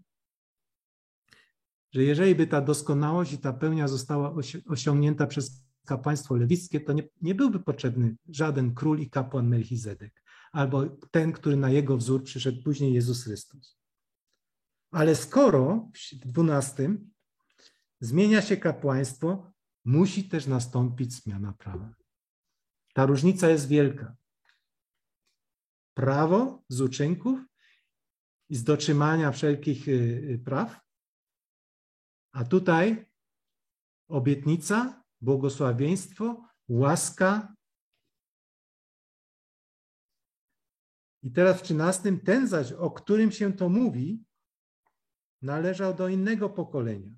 że jeżeli by ta doskonałość i ta pełnia została osiągnięta przez kapłaństwo lewickie, to nie, nie byłby potrzebny żaden król i kapłan Melchizedek, albo ten, który na jego wzór przyszedł później Jezus Chrystus. Ale skoro w dwunastym zmienia się kapłaństwo, musi też nastąpić zmiana prawa. Ta różnica jest wielka. Prawo z uczynków i z dotrzymania wszelkich y, praw, a tutaj obietnica, błogosławieństwo, łaska. I teraz w trzynastym ten zaś, o którym się to mówi, należał do innego pokolenia,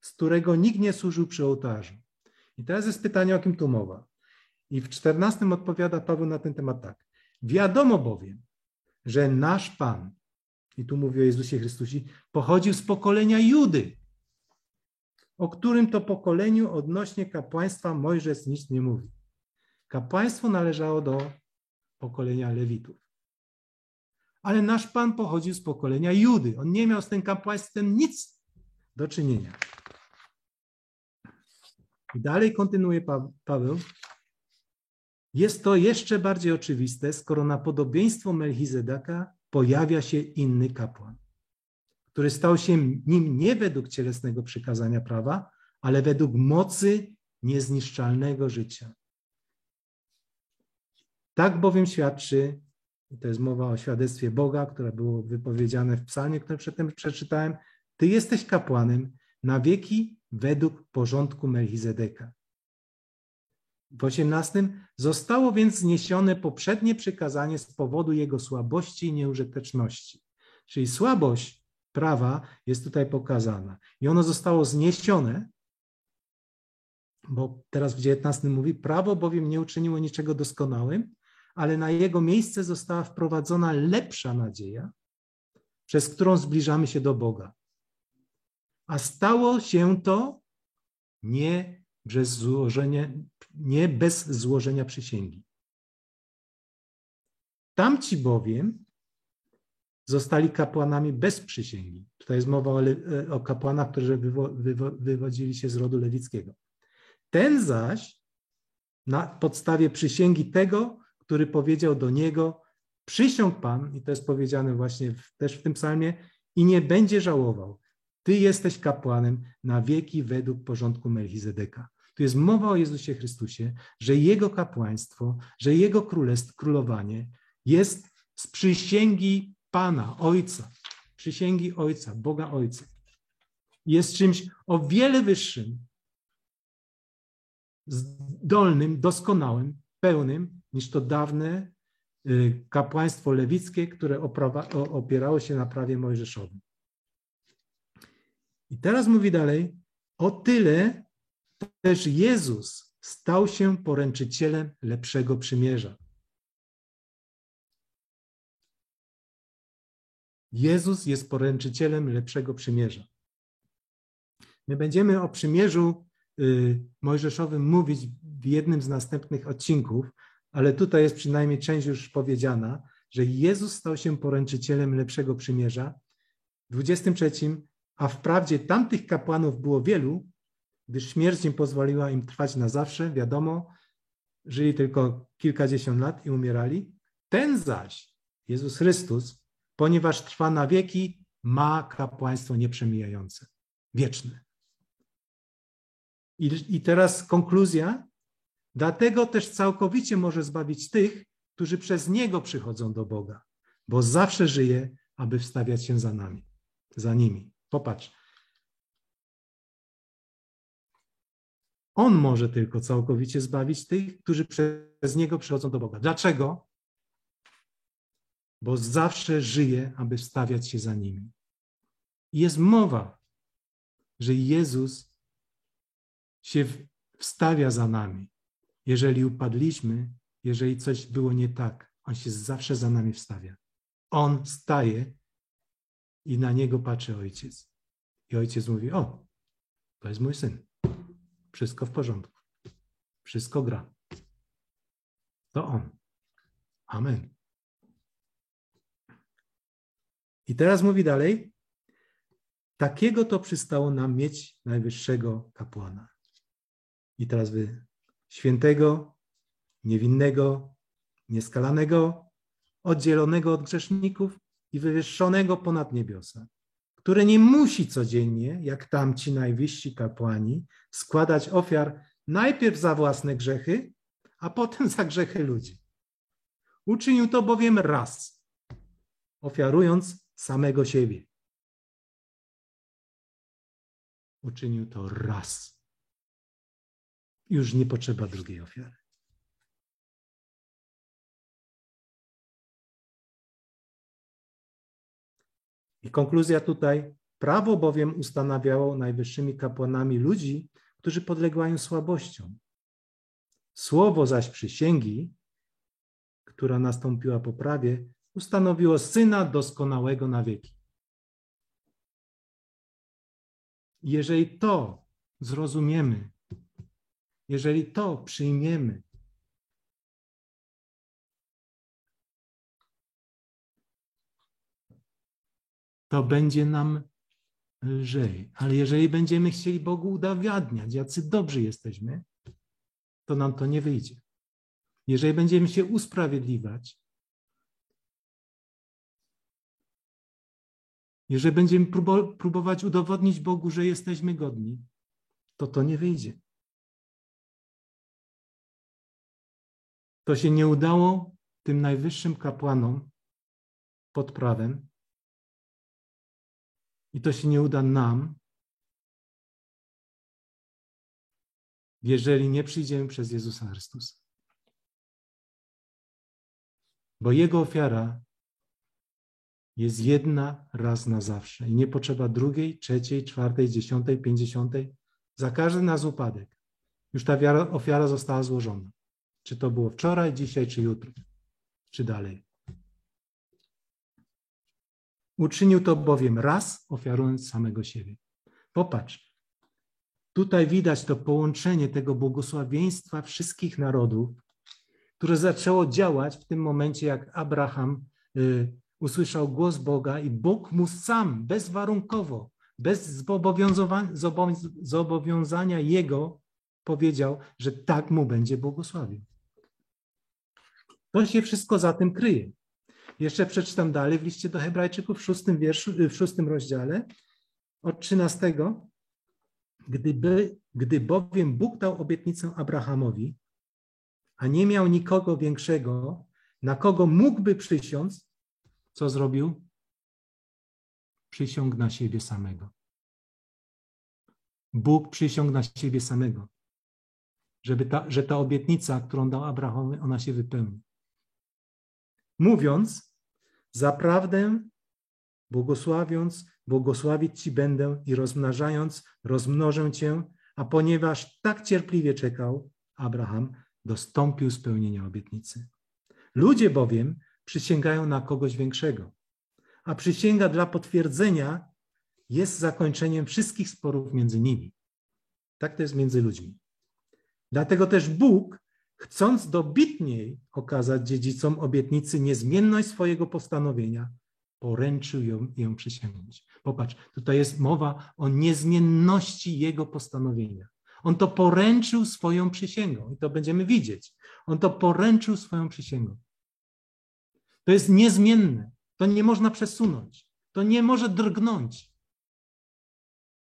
z którego nikt nie służył przy ołtarzu. I teraz jest pytanie, o kim tu mowa. I w czternastym odpowiada Paweł na ten temat tak. Wiadomo bowiem, że nasz Pan, i tu mówi o Jezusie Chrystusie, pochodził z pokolenia Judy, o którym to pokoleniu odnośnie kapłaństwa Mojżesz nic nie mówi. Kapłaństwo należało do pokolenia Lewitów ale nasz Pan pochodził z pokolenia Judy. On nie miał z tym kapłaństwem nic do czynienia. I dalej kontynuuje pa Paweł. Jest to jeszcze bardziej oczywiste, skoro na podobieństwo Melchizedeka pojawia się inny kapłan, który stał się nim nie według cielesnego przykazania prawa, ale według mocy niezniszczalnego życia. Tak bowiem świadczy, to jest mowa o świadectwie Boga, które było wypowiedziane w psalmie, które przedtem przeczytałem, Ty jesteś kapłanem na wieki według porządku Melchizedeka. W osiemnastym zostało więc zniesione poprzednie przykazanie z powodu jego słabości i nieużyteczności. Czyli słabość prawa jest tutaj pokazana. I ono zostało zniesione, bo teraz w dziewiętnastym mówi, prawo bowiem nie uczyniło niczego doskonałym, ale na jego miejsce została wprowadzona lepsza nadzieja, przez którą zbliżamy się do Boga. A stało się to nie bez złożenia, nie bez złożenia przysięgi. Tamci bowiem zostali kapłanami bez przysięgi. Tutaj jest mowa o, o kapłanach, którzy wywo, wywo, wywodzili się z rodu lewickiego. Ten zaś na podstawie przysięgi tego, który powiedział do niego: Przysiąg Pan, i to jest powiedziane właśnie w, też w tym psalmie, i nie będzie żałował. Ty jesteś kapłanem na wieki według porządku Melchizedeka. Tu jest mowa o Jezusie Chrystusie, że Jego kapłaństwo, że Jego królestw, królowanie jest z przysięgi Pana, Ojca, przysięgi Ojca, Boga Ojca. Jest czymś o wiele wyższym, zdolnym, doskonałym, pełnym niż to dawne y, kapłaństwo lewickie, które opierało się na prawie mojżeszowym. I teraz mówi dalej, o tyle też Jezus stał się poręczycielem lepszego przymierza. Jezus jest poręczycielem lepszego przymierza. My będziemy o przymierzu y, mojżeszowym mówić w jednym z następnych odcinków, ale tutaj jest przynajmniej część już powiedziana, że Jezus stał się poręczycielem lepszego przymierza. W 23, a wprawdzie tamtych kapłanów było wielu, gdyż śmierć nie pozwoliła im trwać na zawsze, wiadomo, żyli tylko kilkadziesiąt lat i umierali. Ten zaś, Jezus Chrystus, ponieważ trwa na wieki, ma kapłaństwo nieprzemijające, wieczne. I, I teraz konkluzja. Dlatego też całkowicie może zbawić tych, którzy przez Niego przychodzą do Boga, bo zawsze żyje, aby wstawiać się za nami, za nimi. Popatrz, On może tylko całkowicie zbawić tych, którzy przez Niego przychodzą do Boga. Dlaczego? Bo zawsze żyje, aby stawiać się za nimi. Jest mowa, że Jezus się wstawia za nami. Jeżeli upadliśmy, jeżeli coś było nie tak, On się zawsze za nami wstawia. On staje i na Niego patrzy Ojciec. I Ojciec mówi, o, to jest mój Syn. Wszystko w porządku. Wszystko gra. To on. Amen. I teraz mówi dalej. Takiego to przystało nam mieć najwyższego kapłana. I teraz wy, świętego, niewinnego, nieskalanego, oddzielonego od grzeszników i wywyższonego ponad niebiosa, które nie musi codziennie, jak tamci najwyżsi kapłani, składać ofiar najpierw za własne grzechy, a potem za grzechy ludzi. Uczynił to bowiem raz, ofiarując samego siebie. Uczynił to raz. Już nie potrzeba drugiej ofiary. I konkluzja tutaj. Prawo bowiem ustanawiało najwyższymi kapłanami ludzi, którzy podlegają słabościom. Słowo zaś przysięgi, która nastąpiła po prawie, ustanowiło syna doskonałego na wieki. Jeżeli to zrozumiemy, jeżeli to przyjmiemy, to będzie nam lżej. Ale jeżeli będziemy chcieli Bogu udowadniać, jacy dobrzy jesteśmy, to nam to nie wyjdzie. Jeżeli będziemy się usprawiedliwiać, jeżeli będziemy próbować udowodnić Bogu, że jesteśmy godni, to to nie wyjdzie. To się nie udało tym najwyższym kapłanom pod prawem. I to się nie uda nam, jeżeli nie przyjdziemy przez Jezusa Chrystusa. Bo Jego ofiara jest jedna raz na zawsze i nie potrzeba drugiej, trzeciej, czwartej, dziesiątej, pięćdziesiątej. Za każdy nas upadek. Już ta wiara, ofiara została złożona. Czy to było wczoraj, dzisiaj, czy jutro, czy dalej. Uczynił to bowiem raz, ofiarując samego siebie. Popatrz, tutaj widać to połączenie tego błogosławieństwa wszystkich narodów, które zaczęło działać w tym momencie, jak Abraham y, usłyszał głos Boga i Bóg mu sam, bezwarunkowo, bez zobowiązania Jego, powiedział, że tak mu będzie błogosławił. To się wszystko za tym kryje. Jeszcze przeczytam dalej w liście do Hebrajczyków w szóstym, wierszu, w szóstym rozdziale od trzynastego. Gdyby, gdy bowiem Bóg dał obietnicę Abrahamowi, a nie miał nikogo większego, na kogo mógłby przysiąc, co zrobił? Przysiągł na siebie samego. Bóg przysiągł na siebie samego, żeby ta, że ta obietnica, którą dał Abrahamowi, ona się wypełni mówiąc, zaprawdę błogosławiąc, błogosławić Ci będę i rozmnażając, rozmnożę Cię, a ponieważ tak cierpliwie czekał, Abraham dostąpił spełnienia obietnicy. Ludzie bowiem przysięgają na kogoś większego, a przysięga dla potwierdzenia jest zakończeniem wszystkich sporów między nimi. Tak to jest między ludźmi. Dlatego też Bóg chcąc dobitniej okazać dziedzicom obietnicy niezmienność swojego postanowienia, poręczył ją, ją przysięgnąć. Popatrz, tutaj jest mowa o niezmienności jego postanowienia. On to poręczył swoją przysięgą i to będziemy widzieć. On to poręczył swoją przysięgą. To jest niezmienne. To nie można przesunąć. To nie może drgnąć.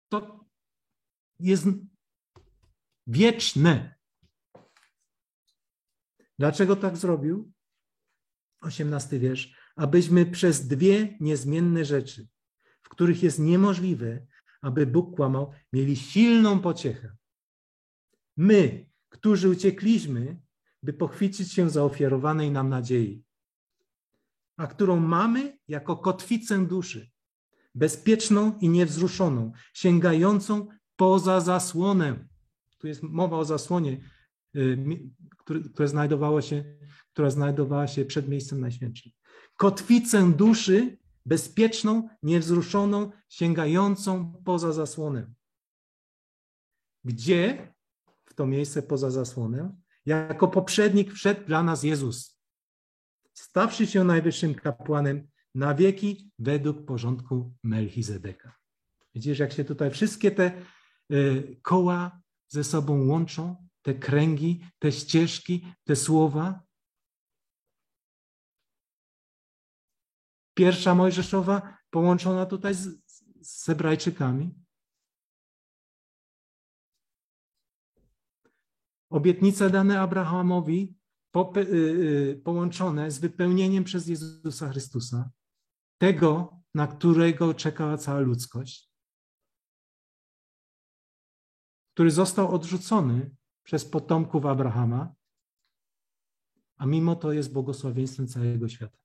To jest wieczne. Dlaczego tak zrobił? Osiemnasty wiersz. Abyśmy przez dwie niezmienne rzeczy, w których jest niemożliwe, aby Bóg kłamał, mieli silną pociechę. My, którzy uciekliśmy, by pochwycić się zaofiarowanej nam nadziei, a którą mamy jako kotwicę duszy, bezpieczną i niewzruszoną, sięgającą poza zasłonę. Tu jest mowa o zasłonie, Y, które znajdowało się, która znajdowała się przed miejscem najświętszym. Kotwicę duszy bezpieczną, niewzruszoną, sięgającą poza zasłonę. Gdzie w to miejsce poza zasłonę? Jako poprzednik wszedł dla nas Jezus, stawszy się najwyższym kapłanem na wieki według porządku Melchizedeka. Widzisz, jak się tutaj wszystkie te y, koła ze sobą łączą, te kręgi, te ścieżki, te słowa. Pierwsza Mojżeszowa połączona tutaj z, z Hebrajczykami. Obietnice dane Abrahamowi połączone z wypełnieniem przez Jezusa Chrystusa, tego, na którego czekała cała ludzkość, który został odrzucony przez potomków Abrahama, a mimo to jest błogosławieństwem całego świata.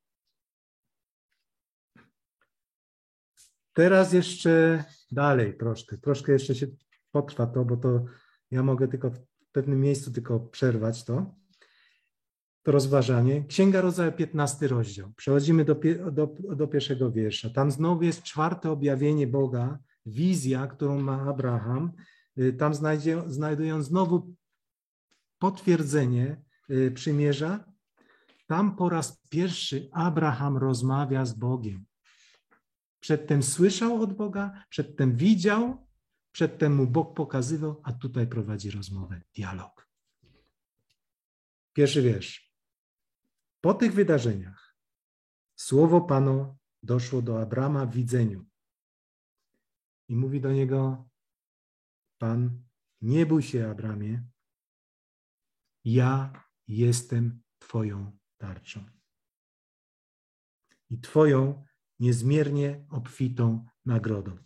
Teraz jeszcze dalej troszkę, troszkę jeszcze się potrwa to, bo to ja mogę tylko w pewnym miejscu tylko przerwać to, to rozważanie. Księga Rodzaju, 15 rozdział. Przechodzimy do, do, do pierwszego wiersza. Tam znowu jest czwarte objawienie Boga, wizja, którą ma Abraham. Y, tam znajdzie, znajdują znowu potwierdzenie y, przymierza, tam po raz pierwszy Abraham rozmawia z Bogiem. Przedtem słyszał od Boga, przedtem widział, przedtem mu Bóg pokazywał, a tutaj prowadzi rozmowę, dialog. Pierwszy wiersz. Po tych wydarzeniach słowo Panu doszło do Abrama w widzeniu. I mówi do niego Pan, nie bój się, Abramie, ja jestem Twoją tarczą. I Twoją niezmiernie obfitą nagrodą.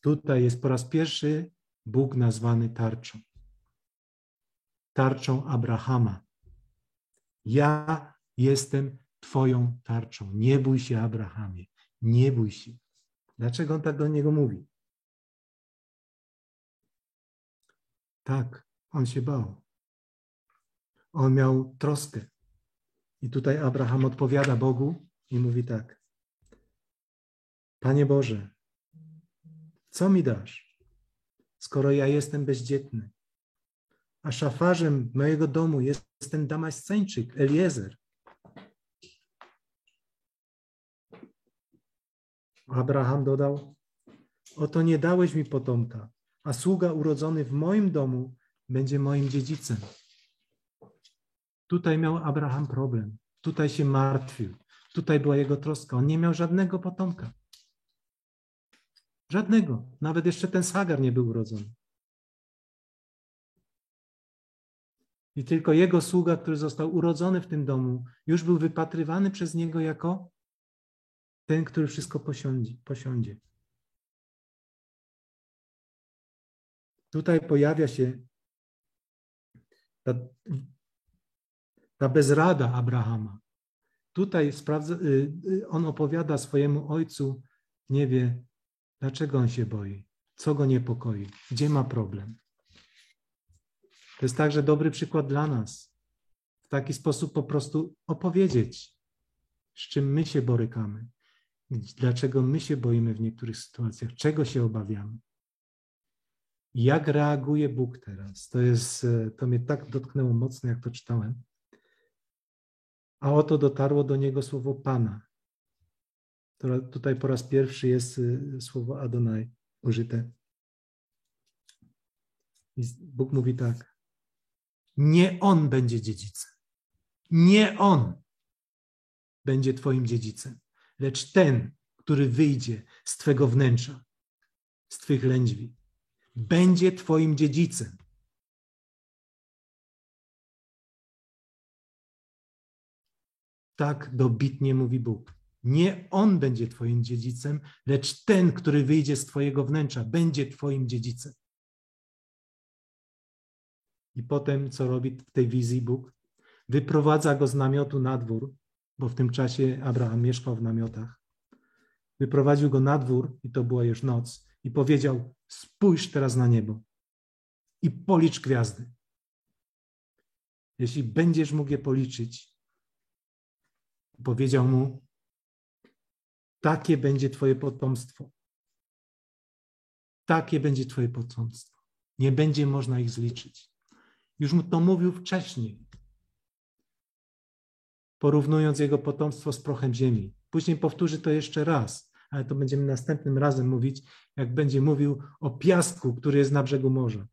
Tutaj jest po raz pierwszy Bóg nazwany tarczą. Tarczą Abrahama. Ja jestem Twoją tarczą. Nie bój się, Abrahamie. Nie bój się. Dlaczego on tak do niego mówi? Tak, on się bał. On miał troskę. I tutaj Abraham odpowiada Bogu i mówi tak: Panie Boże, co mi dasz, skoro ja jestem bezdzietny? A szafarzem mojego domu jest ten Damasceńczyk, Eliezer. Abraham dodał: Oto nie dałeś mi potomka, a sługa urodzony w moim domu będzie moim dziedzicem. Tutaj miał Abraham problem, tutaj się martwił, tutaj była jego troska. On nie miał żadnego potomka. Żadnego. Nawet jeszcze ten Sagar nie był urodzony. I tylko jego sługa, który został urodzony w tym domu, już był wypatrywany przez niego jako ten, który wszystko posiądzie. Tutaj pojawia się ta, ta bezrada Abrahama. Tutaj sprawdza, y, y, on opowiada swojemu ojcu, nie wie, dlaczego on się boi, co go niepokoi, gdzie ma problem. To jest także dobry przykład dla nas. W taki sposób po prostu opowiedzieć, z czym my się borykamy, dlaczego my się boimy w niektórych sytuacjach, czego się obawiamy. Jak reaguje Bóg teraz? To jest, e, to mnie tak dotknęło mocno, jak to czytałem. A oto dotarło do niego słowo Pana. Tutaj po raz pierwszy jest e, słowo Adonai użyte. I Bóg mówi tak. Nie on będzie dziedzicem. Nie on będzie twoim dziedzicem, lecz ten, który wyjdzie z twego wnętrza, z twych lędźwi będzie Twoim dziedzicem. Tak dobitnie mówi Bóg. Nie On będzie Twoim dziedzicem, lecz ten, który wyjdzie z Twojego wnętrza, będzie Twoim dziedzicem. I potem, co robi w tej wizji Bóg? Wyprowadza go z namiotu na dwór, bo w tym czasie Abraham mieszkał w namiotach. Wyprowadził go na dwór i to była już noc i powiedział: Spójrz teraz na niebo i policz gwiazdy. Jeśli będziesz mógł je policzyć, powiedział mu: Takie będzie Twoje potomstwo. Takie będzie Twoje potomstwo. Nie będzie można ich zliczyć. Już mu to mówił wcześniej, porównując jego potomstwo z prochem ziemi. Później powtórzy to jeszcze raz ale to będziemy następnym razem mówić, jak będzie mówił o piasku, który jest na brzegu morza.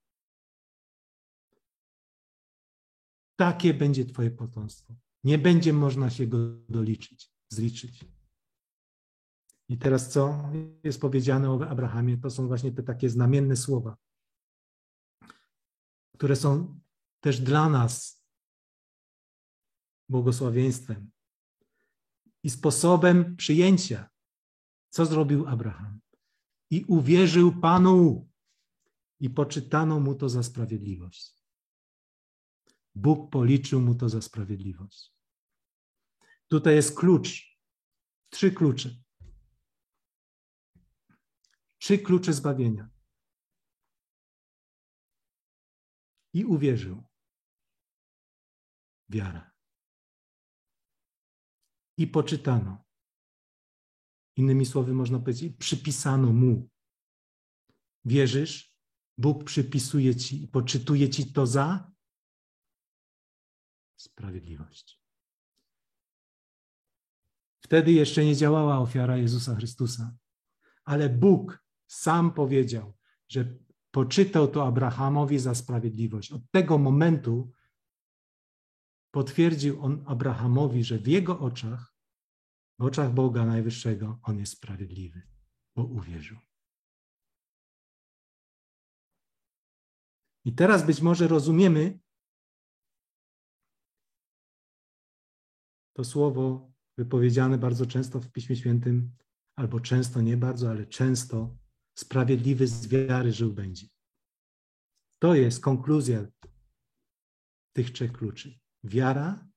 Takie będzie Twoje potomstwo. Nie będzie można się go doliczyć, zliczyć. I teraz co jest powiedziane o Abrahamie? To są właśnie te takie znamienne słowa, które są też dla nas błogosławieństwem i sposobem przyjęcia co zrobił Abraham? I uwierzył Panu i poczytano mu to za sprawiedliwość. Bóg policzył mu to za sprawiedliwość. Tutaj jest klucz, trzy klucze. Trzy klucze zbawienia. I uwierzył. Wiara. I poczytano. Innymi słowy, można powiedzieć, przypisano mu. Wierzysz? Bóg przypisuje ci i poczytuje ci to za sprawiedliwość. Wtedy jeszcze nie działała ofiara Jezusa Chrystusa, ale Bóg sam powiedział, że poczytał to Abrahamowi za sprawiedliwość. Od tego momentu potwierdził on Abrahamowi, że w jego oczach, w oczach Boga Najwyższego, on jest sprawiedliwy, bo uwierzył. I teraz być może rozumiemy to słowo wypowiedziane bardzo często w Piśmie Świętym, albo często nie bardzo, ale często sprawiedliwy z wiary żył będzie. To jest konkluzja tych trzech kluczy. Wiara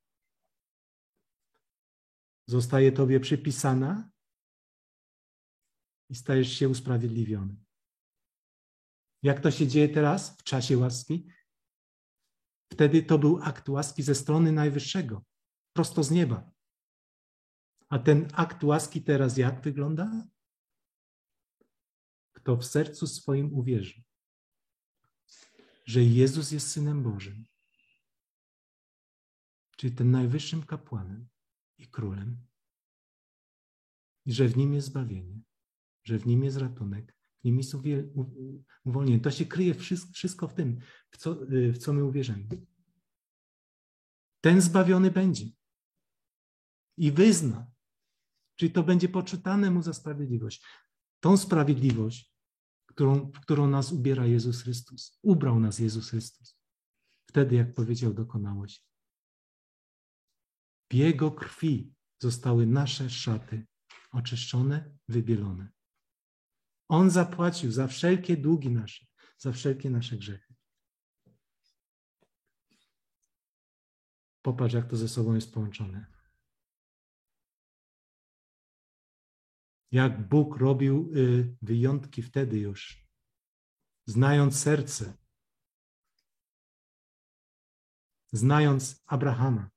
zostaje Tobie przypisana i stajesz się usprawiedliwiony. Jak to się dzieje teraz w czasie łaski? Wtedy to był akt łaski ze strony Najwyższego, prosto z nieba. A ten akt łaski teraz jak wygląda? Kto w sercu swoim uwierzy, że Jezus jest Synem Bożym, czyli tym najwyższym kapłanem i królem, i że w nim jest zbawienie, że w nim jest ratunek, w nim jest uwolnienie. To się kryje wszystko w tym, w co, w co my uwierzymy. Ten zbawiony będzie i wyzna, czyli to będzie poczytane mu za sprawiedliwość. Tą sprawiedliwość, którą, w którą nas ubiera Jezus Chrystus. Ubrał nas Jezus Chrystus. Wtedy, jak powiedział, dokonało się. W Jego krwi zostały nasze szaty oczyszczone, wybielone. On zapłacił za wszelkie długi nasze, za wszelkie nasze grzechy. Popatrz, jak to ze sobą jest połączone. Jak Bóg robił y, wyjątki wtedy już, znając serce, znając Abrahama.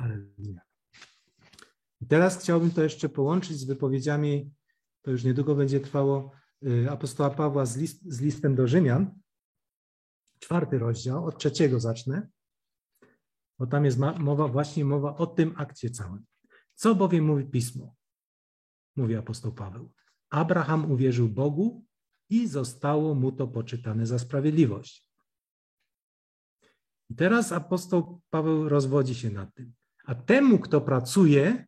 Halleluja. Teraz chciałbym to jeszcze połączyć z wypowiedziami, to już niedługo będzie trwało, y, apostoła Pawła z, list, z listem do Rzymian, czwarty rozdział, od trzeciego zacznę, bo tam jest mowa, właśnie mowa o tym akcie całym. Co bowiem mówi Pismo? Mówi apostoł Paweł. Abraham uwierzył Bogu i zostało mu to poczytane za sprawiedliwość. I teraz apostoł Paweł rozwodzi się nad tym. A temu, kto pracuje,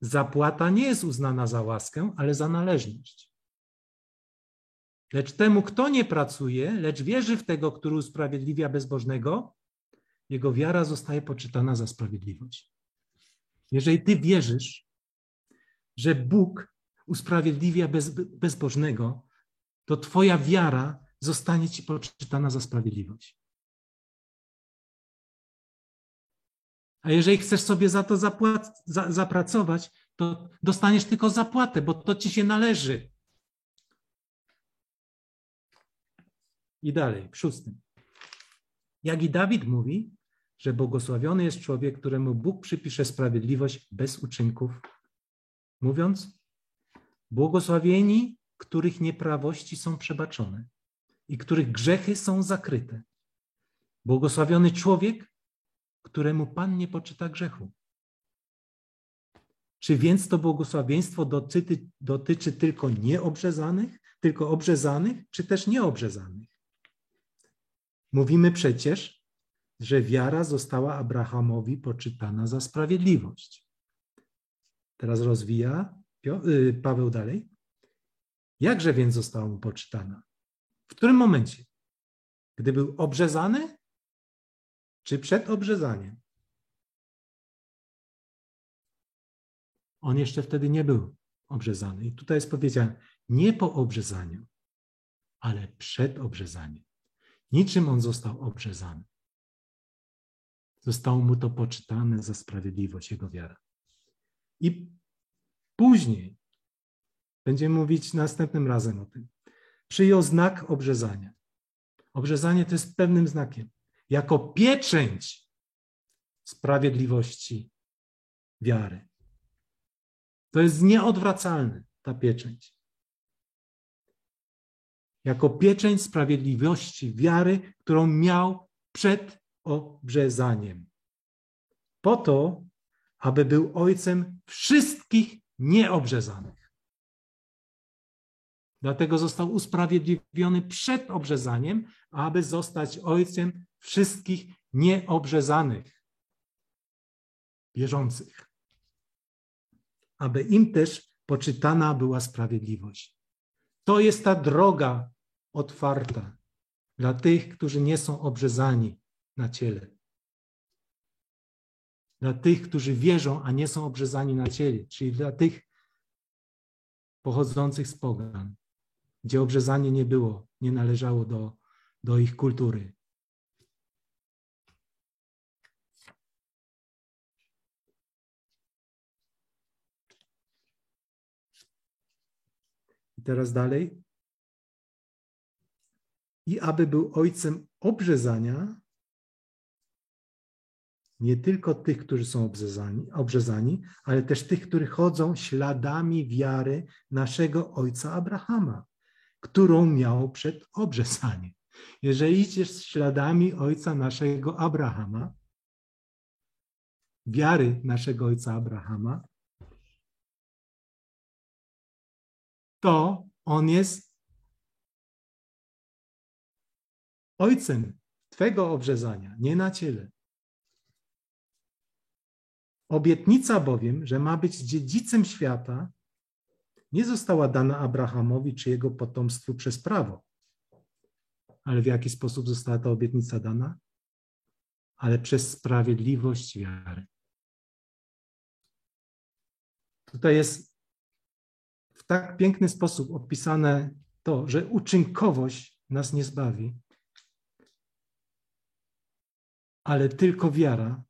zapłata nie jest uznana za łaskę, ale za należność. Lecz temu, kto nie pracuje, lecz wierzy w tego, który usprawiedliwia bezbożnego, jego wiara zostaje poczytana za sprawiedliwość. Jeżeli ty wierzysz, że Bóg usprawiedliwia bez, bezbożnego, to twoja wiara zostanie ci poczytana za sprawiedliwość. A jeżeli chcesz sobie za to zapłat, za, zapracować, to dostaniesz tylko zapłatę, bo to ci się należy. I dalej, w szóstym. Jak i Dawid mówi, że błogosławiony jest człowiek, któremu Bóg przypisze sprawiedliwość bez uczynków, mówiąc, błogosławieni, których nieprawości są przebaczone i których grzechy są zakryte. Błogosławiony człowiek, któremu Pan nie poczyta grzechu. Czy więc to błogosławieństwo dotyczy, dotyczy tylko nieobrzezanych, tylko obrzezanych, czy też nieobrzezanych? Mówimy przecież, że wiara została Abrahamowi poczytana za sprawiedliwość. Teraz rozwija y, Paweł dalej. Jakże więc została mu poczytana? W którym momencie? Gdy był obrzezany, czy przed obrzezaniem? On jeszcze wtedy nie był obrzezany. I tutaj jest powiedziane, nie po obrzezaniu, ale przed obrzezaniem. Niczym on został obrzezany. Zostało mu to poczytane za sprawiedliwość, jego wiara. I później będziemy mówić następnym razem o tym. Przyjął znak obrzezania. Obrzezanie to jest pewnym znakiem. Jako pieczęć sprawiedliwości wiary. To jest nieodwracalne, ta pieczęć. Jako pieczęć sprawiedliwości wiary, którą miał przed obrzezaniem. Po to, aby był ojcem wszystkich nieobrzezanych. Dlatego został usprawiedliwiony przed obrzezaniem, aby zostać ojcem wszystkich nieobrzezanych, wierzących. Aby im też poczytana była sprawiedliwość. To jest ta droga otwarta dla tych, którzy nie są obrzezani na ciele. Dla tych, którzy wierzą, a nie są obrzezani na ciele, czyli dla tych pochodzących z pogan, gdzie obrzezanie nie było, nie należało do, do ich kultury. I teraz dalej. I aby był ojcem obrzezania, nie tylko tych, którzy są obrzezani, obrzezani, ale też tych, którzy chodzą śladami wiary naszego ojca Abrahama, którą miał przed obrzezaniem. Jeżeli idziesz śladami ojca naszego Abrahama, wiary naszego ojca Abrahama, to on jest ojcem Twego obrzezania, nie na ciele. Obietnica bowiem, że ma być dziedzicem świata, nie została dana Abrahamowi czy jego potomstwu przez prawo. Ale w jaki sposób została ta obietnica dana? Ale przez sprawiedliwość wiary. Tutaj jest w tak piękny sposób opisane to, że uczynkowość nas nie zbawi, ale tylko wiara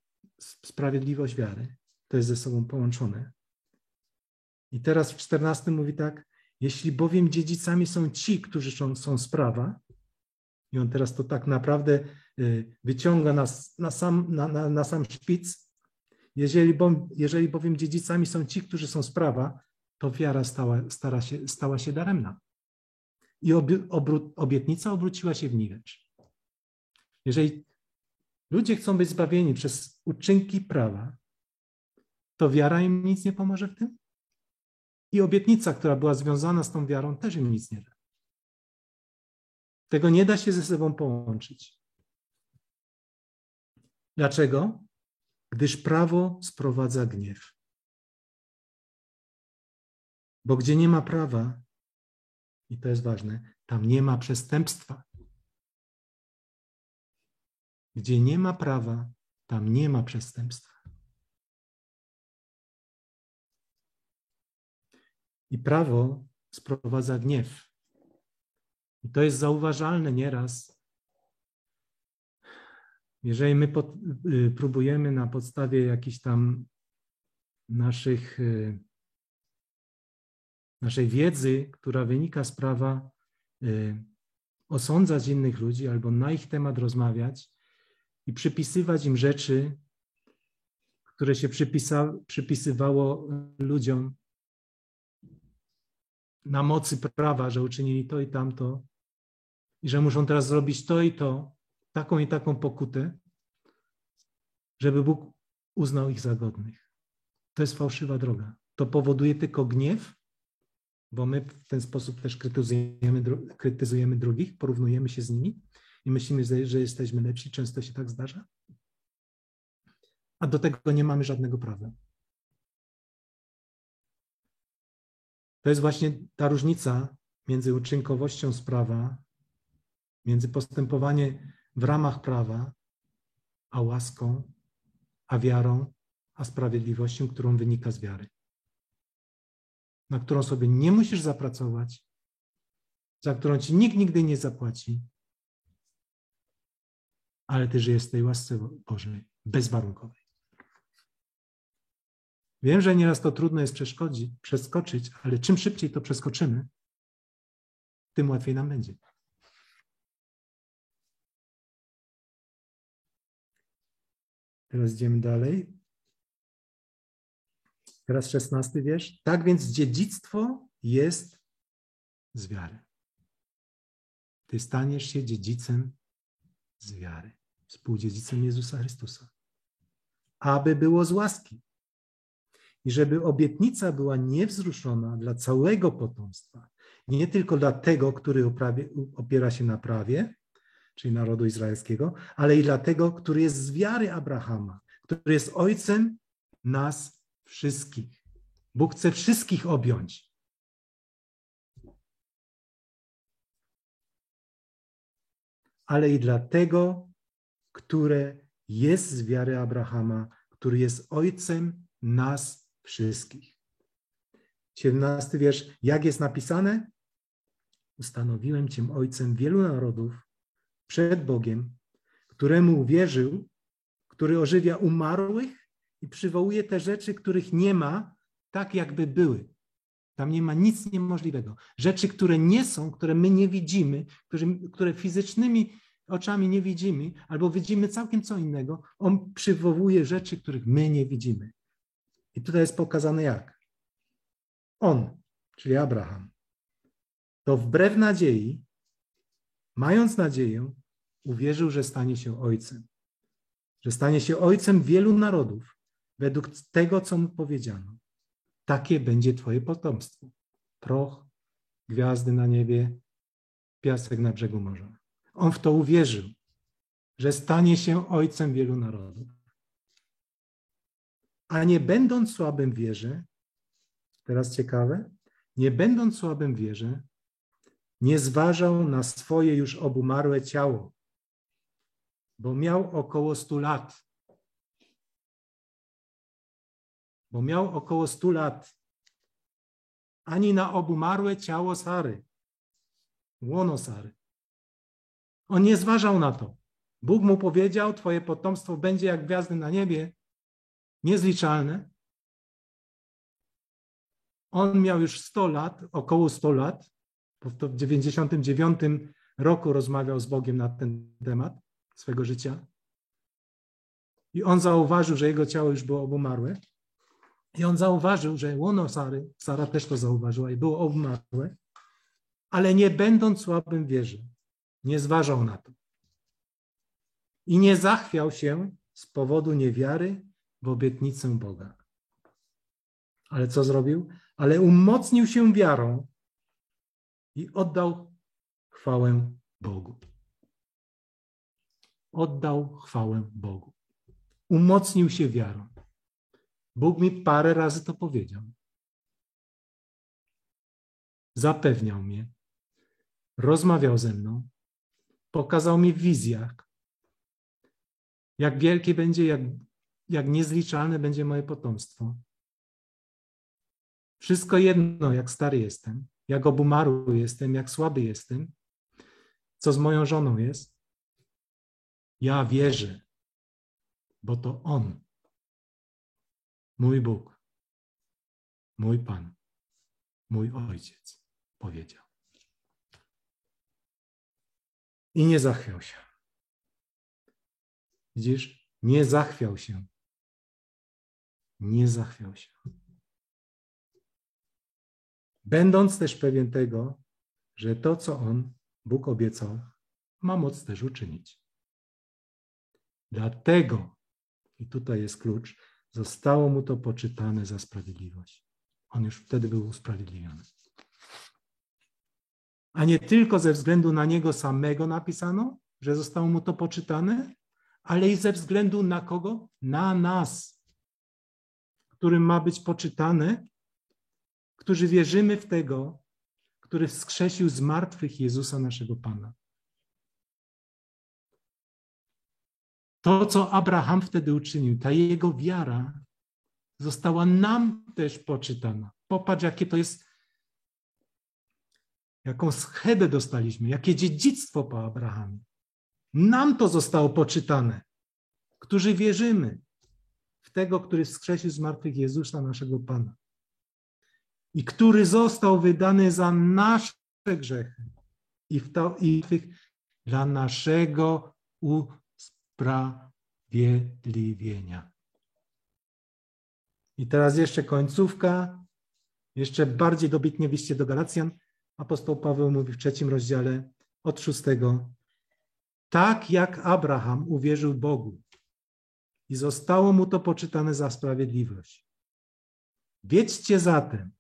sprawiedliwość wiary. To jest ze sobą połączone. I teraz w 14 mówi tak, jeśli bowiem dziedzicami są ci, którzy są, są z prawa, i on teraz to tak naprawdę y, wyciąga nas na sam, na, na, na sam szpic, jeżeli, bo, jeżeli bowiem dziedzicami są ci, którzy są z prawa, to wiara stała, stara się, stała się daremna. I obietnica obróciła się w niwecz. Jeżeli ludzie chcą być zbawieni przez uczynki prawa, to wiara im nic nie pomoże w tym? I obietnica, która była związana z tą wiarą, też im nic nie da. Tego nie da się ze sobą połączyć. Dlaczego? Gdyż prawo sprowadza gniew. Bo gdzie nie ma prawa, i to jest ważne, tam nie ma przestępstwa. Gdzie nie ma prawa, tam nie ma przestępstwa. I prawo sprowadza gniew. I to jest zauważalne nieraz. Jeżeli my pod, y, próbujemy na podstawie jakichś tam naszych, y, naszej wiedzy, która wynika z prawa, y, osądzać innych ludzi albo na ich temat rozmawiać, i przypisywać im rzeczy, które się przypisa, przypisywało ludziom na mocy prawa, że uczynili to i tamto, i że muszą teraz zrobić to i to, taką i taką pokutę, żeby Bóg uznał ich za godnych. To jest fałszywa droga. To powoduje tylko gniew, bo my w ten sposób też krytyzujemy, krytyzujemy drugich, porównujemy się z nimi i myślimy, że jesteśmy lepsi. Często się tak zdarza. A do tego nie mamy żadnego prawa. To jest właśnie ta różnica między uczynkowością sprawa, między postępowanie w ramach prawa, a łaską, a wiarą, a sprawiedliwością, którą wynika z wiary. Na którą sobie nie musisz zapracować, za którą ci nikt nigdy nie zapłaci, ale ty żyjesz z tej łasce Bożej bezwarunkowej. Wiem, że nieraz to trudno jest przeskoczyć, ale czym szybciej to przeskoczymy, tym łatwiej nam będzie. Teraz idziemy dalej. Teraz szesnasty wiersz. Tak więc dziedzictwo jest z wiary. Ty staniesz się dziedzicem z wiary współdziedzicem Jezusa Chrystusa. Aby było z łaski. i żeby obietnica była niewzruszona dla całego potomstwa, nie tylko dla tego, który opiera się na prawie, czyli narodu izraelskiego, ale i dla tego, który jest z wiary Abrahama, który jest ojcem nas wszystkich. Bóg chce wszystkich objąć. Ale i dla tego, które jest z wiary Abrahama, który jest ojcem nas wszystkich. 17 wiersz. Jak jest napisane? Ustanowiłem Cię ojcem wielu narodów przed Bogiem, któremu uwierzył, który ożywia umarłych i przywołuje te rzeczy, których nie ma, tak jakby były. Tam nie ma nic niemożliwego. Rzeczy, które nie są, które my nie widzimy, które, które fizycznymi oczami nie widzimy, albo widzimy całkiem co innego, on przywołuje rzeczy, których my nie widzimy. I tutaj jest pokazane jak. On, czyli Abraham, to wbrew nadziei, mając nadzieję, uwierzył, że stanie się ojcem. Że stanie się ojcem wielu narodów, według tego, co mu powiedziano. Takie będzie Twoje potomstwo. Proch, gwiazdy na niebie, piasek na brzegu morza. On w to uwierzył, że stanie się ojcem wielu narodów. A nie będąc słabym wierze, teraz ciekawe, nie będąc słabym wierze, nie zważał na swoje już obumarłe ciało, bo miał około stu lat. Bo miał około stu lat. Ani na obumarłe ciało Sary, łono Sary. On nie zważał na to. Bóg mu powiedział: Twoje potomstwo będzie jak gwiazdy na niebie, niezliczalne. On miał już 100 lat, około 100 lat, bo w 99 roku rozmawiał z Bogiem na ten temat swego życia. I on zauważył, że jego ciało już było obumarłe. I on zauważył, że łono Sary, Sara też to zauważyła i było obumarłe, ale nie będąc słabym wierzy, nie zważał na to. I nie zachwiał się z powodu niewiary w obietnicę Boga. Ale co zrobił? Ale umocnił się wiarą i oddał chwałę Bogu. Oddał chwałę Bogu. Umocnił się wiarą. Bóg mi parę razy to powiedział. Zapewniał mnie, rozmawiał ze mną, pokazał mi w wizjach, jak wielkie będzie, jak, jak niezliczalne będzie moje potomstwo. Wszystko jedno, jak stary jestem, jak obumarły jestem, jak słaby jestem, co z moją żoną jest. Ja wierzę, bo to On, mój Bóg, mój Pan, mój Ojciec powiedział. I nie zachwiał się. Widzisz? Nie zachwiał się. Nie zachwiał się. Będąc też pewien tego, że to, co on, Bóg obiecał, ma moc też uczynić. Dlatego, i tutaj jest klucz, zostało mu to poczytane za sprawiedliwość. On już wtedy był usprawiedliwiony. A nie tylko ze względu na niego samego napisano, że zostało mu to poczytane, ale i ze względu na kogo? Na nas, którym ma być poczytane, którzy wierzymy w tego, który wskrzesił z martwych Jezusa naszego Pana. To, co Abraham wtedy uczynił, ta jego wiara została nam też poczytana. Popatrz, jakie to jest, jaką schedę dostaliśmy, jakie dziedzictwo po Abrahamie. Nam to zostało poczytane, którzy wierzymy w tego, który wskrzesił z martwych Jezusa, naszego Pana. I który został wydany za nasze grzechy i, w to, i tych dla naszego usprawiedliwienia. I teraz jeszcze końcówka, jeszcze bardziej dobitnie w liście do Galacjan. Apostoł Paweł mówi w trzecim rozdziale od szóstego tak jak Abraham uwierzył Bogu i zostało mu to poczytane za sprawiedliwość. Wiedzcie zatem,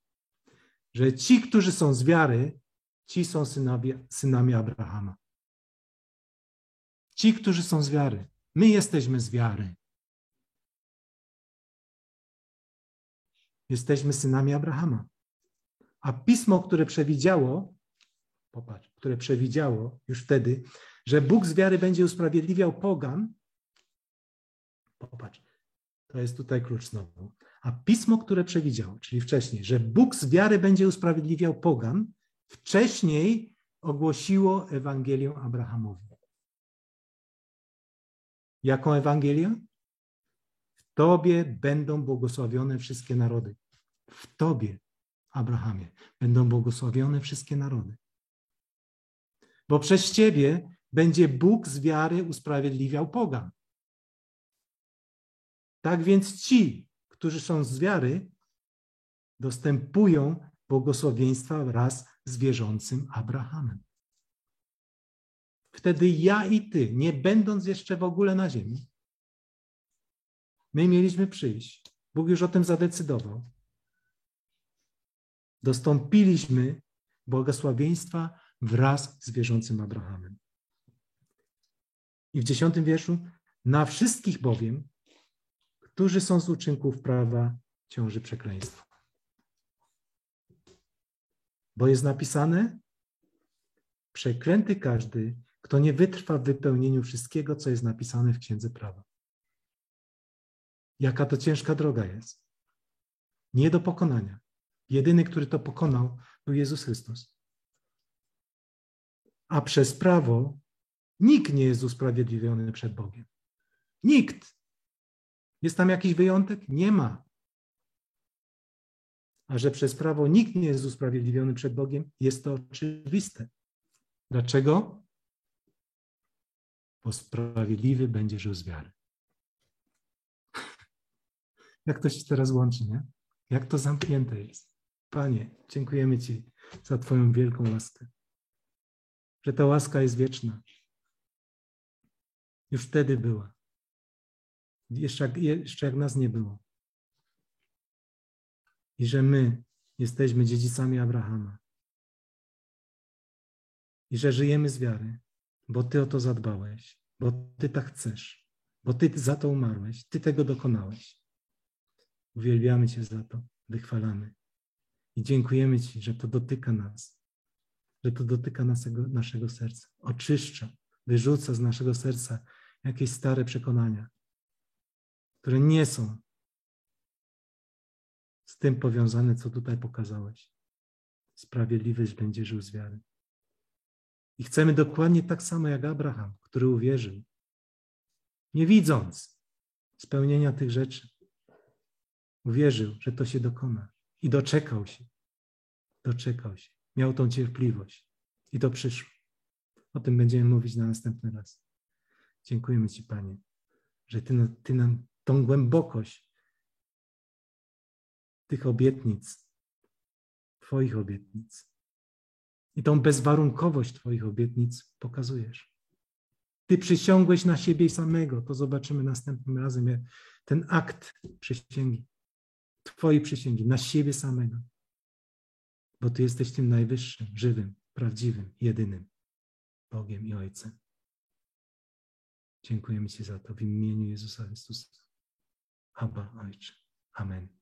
że ci, którzy są z wiary, ci są synowie, synami Abrahama. Ci, którzy są z wiary. My jesteśmy z wiary. Jesteśmy synami Abrahama. A pismo, które przewidziało, popatrz, które przewidziało już wtedy, że Bóg z wiary będzie usprawiedliwiał pogan, popatrz, to jest tutaj klucz znowu. A pismo, które przewidziało, czyli wcześniej, że Bóg z wiary będzie usprawiedliwiał pogan, wcześniej ogłosiło Ewangelię Abrahamowi. Jaką Ewangelię? W Tobie będą błogosławione wszystkie narody. W Tobie, Abrahamie, będą błogosławione wszystkie narody. Bo przez Ciebie będzie Bóg z wiary usprawiedliwiał pogan. Tak więc ci, którzy są z wiary, dostępują błogosławieństwa wraz z wierzącym Abrahamem. Wtedy ja i ty, nie będąc jeszcze w ogóle na ziemi, my mieliśmy przyjść. Bóg już o tym zadecydował. Dostąpiliśmy błogosławieństwa wraz z wierzącym Abrahamem. I w dziesiątym wierszu, na wszystkich bowiem, którzy są z uczynków prawa, ciąży przekleństwo. Bo jest napisane, przeklęty każdy, kto nie wytrwa w wypełnieniu wszystkiego, co jest napisane w Księdze Prawa. Jaka to ciężka droga jest. Nie do pokonania. Jedyny, który to pokonał, był Jezus Chrystus. A przez prawo nikt nie jest usprawiedliwiony przed Bogiem. Nikt. Jest tam jakiś wyjątek? Nie ma. A że przez prawo nikt nie jest usprawiedliwiony przed Bogiem, jest to oczywiste. Dlaczego? Bo sprawiedliwy będzie żył z wiary. Jak to się teraz łączy, nie? Jak to zamknięte jest. Panie, dziękujemy Ci za Twoją wielką łaskę. Że ta łaska jest wieczna. Już wtedy była. Jeszcze jak, jeszcze jak nas nie było. I że my jesteśmy dziedzicami Abrahama. I że żyjemy z wiary, bo Ty o to zadbałeś, bo Ty tak chcesz, bo Ty za to umarłeś, Ty tego dokonałeś. Uwielbiamy Cię za to, wychwalamy. I dziękujemy Ci, że to dotyka nas, że to dotyka naszego, naszego serca, oczyszcza, wyrzuca z naszego serca jakieś stare przekonania, które nie są z tym powiązane, co tutaj pokazałeś. Sprawiedliwość będzie żył z wiary. I chcemy dokładnie tak samo jak Abraham, który uwierzył, nie widząc spełnienia tych rzeczy, uwierzył, że to się dokona i doczekał się. Doczekał się. Miał tą cierpliwość i to przyszło. O tym będziemy mówić na następny raz. Dziękujemy Ci, Panie, że Ty, ty nam tą głębokość tych obietnic, Twoich obietnic i tą bezwarunkowość Twoich obietnic pokazujesz. Ty przysiągłeś na siebie samego, to zobaczymy następnym razem, ten akt przysięgi, Twojej przysięgi, na siebie samego, bo Ty jesteś tym najwyższym, żywym, prawdziwym, jedynym Bogiem i Ojcem. Dziękujemy Ci za to w imieniu Jezusa Chrystusa. Abba, Ojcze. Amen.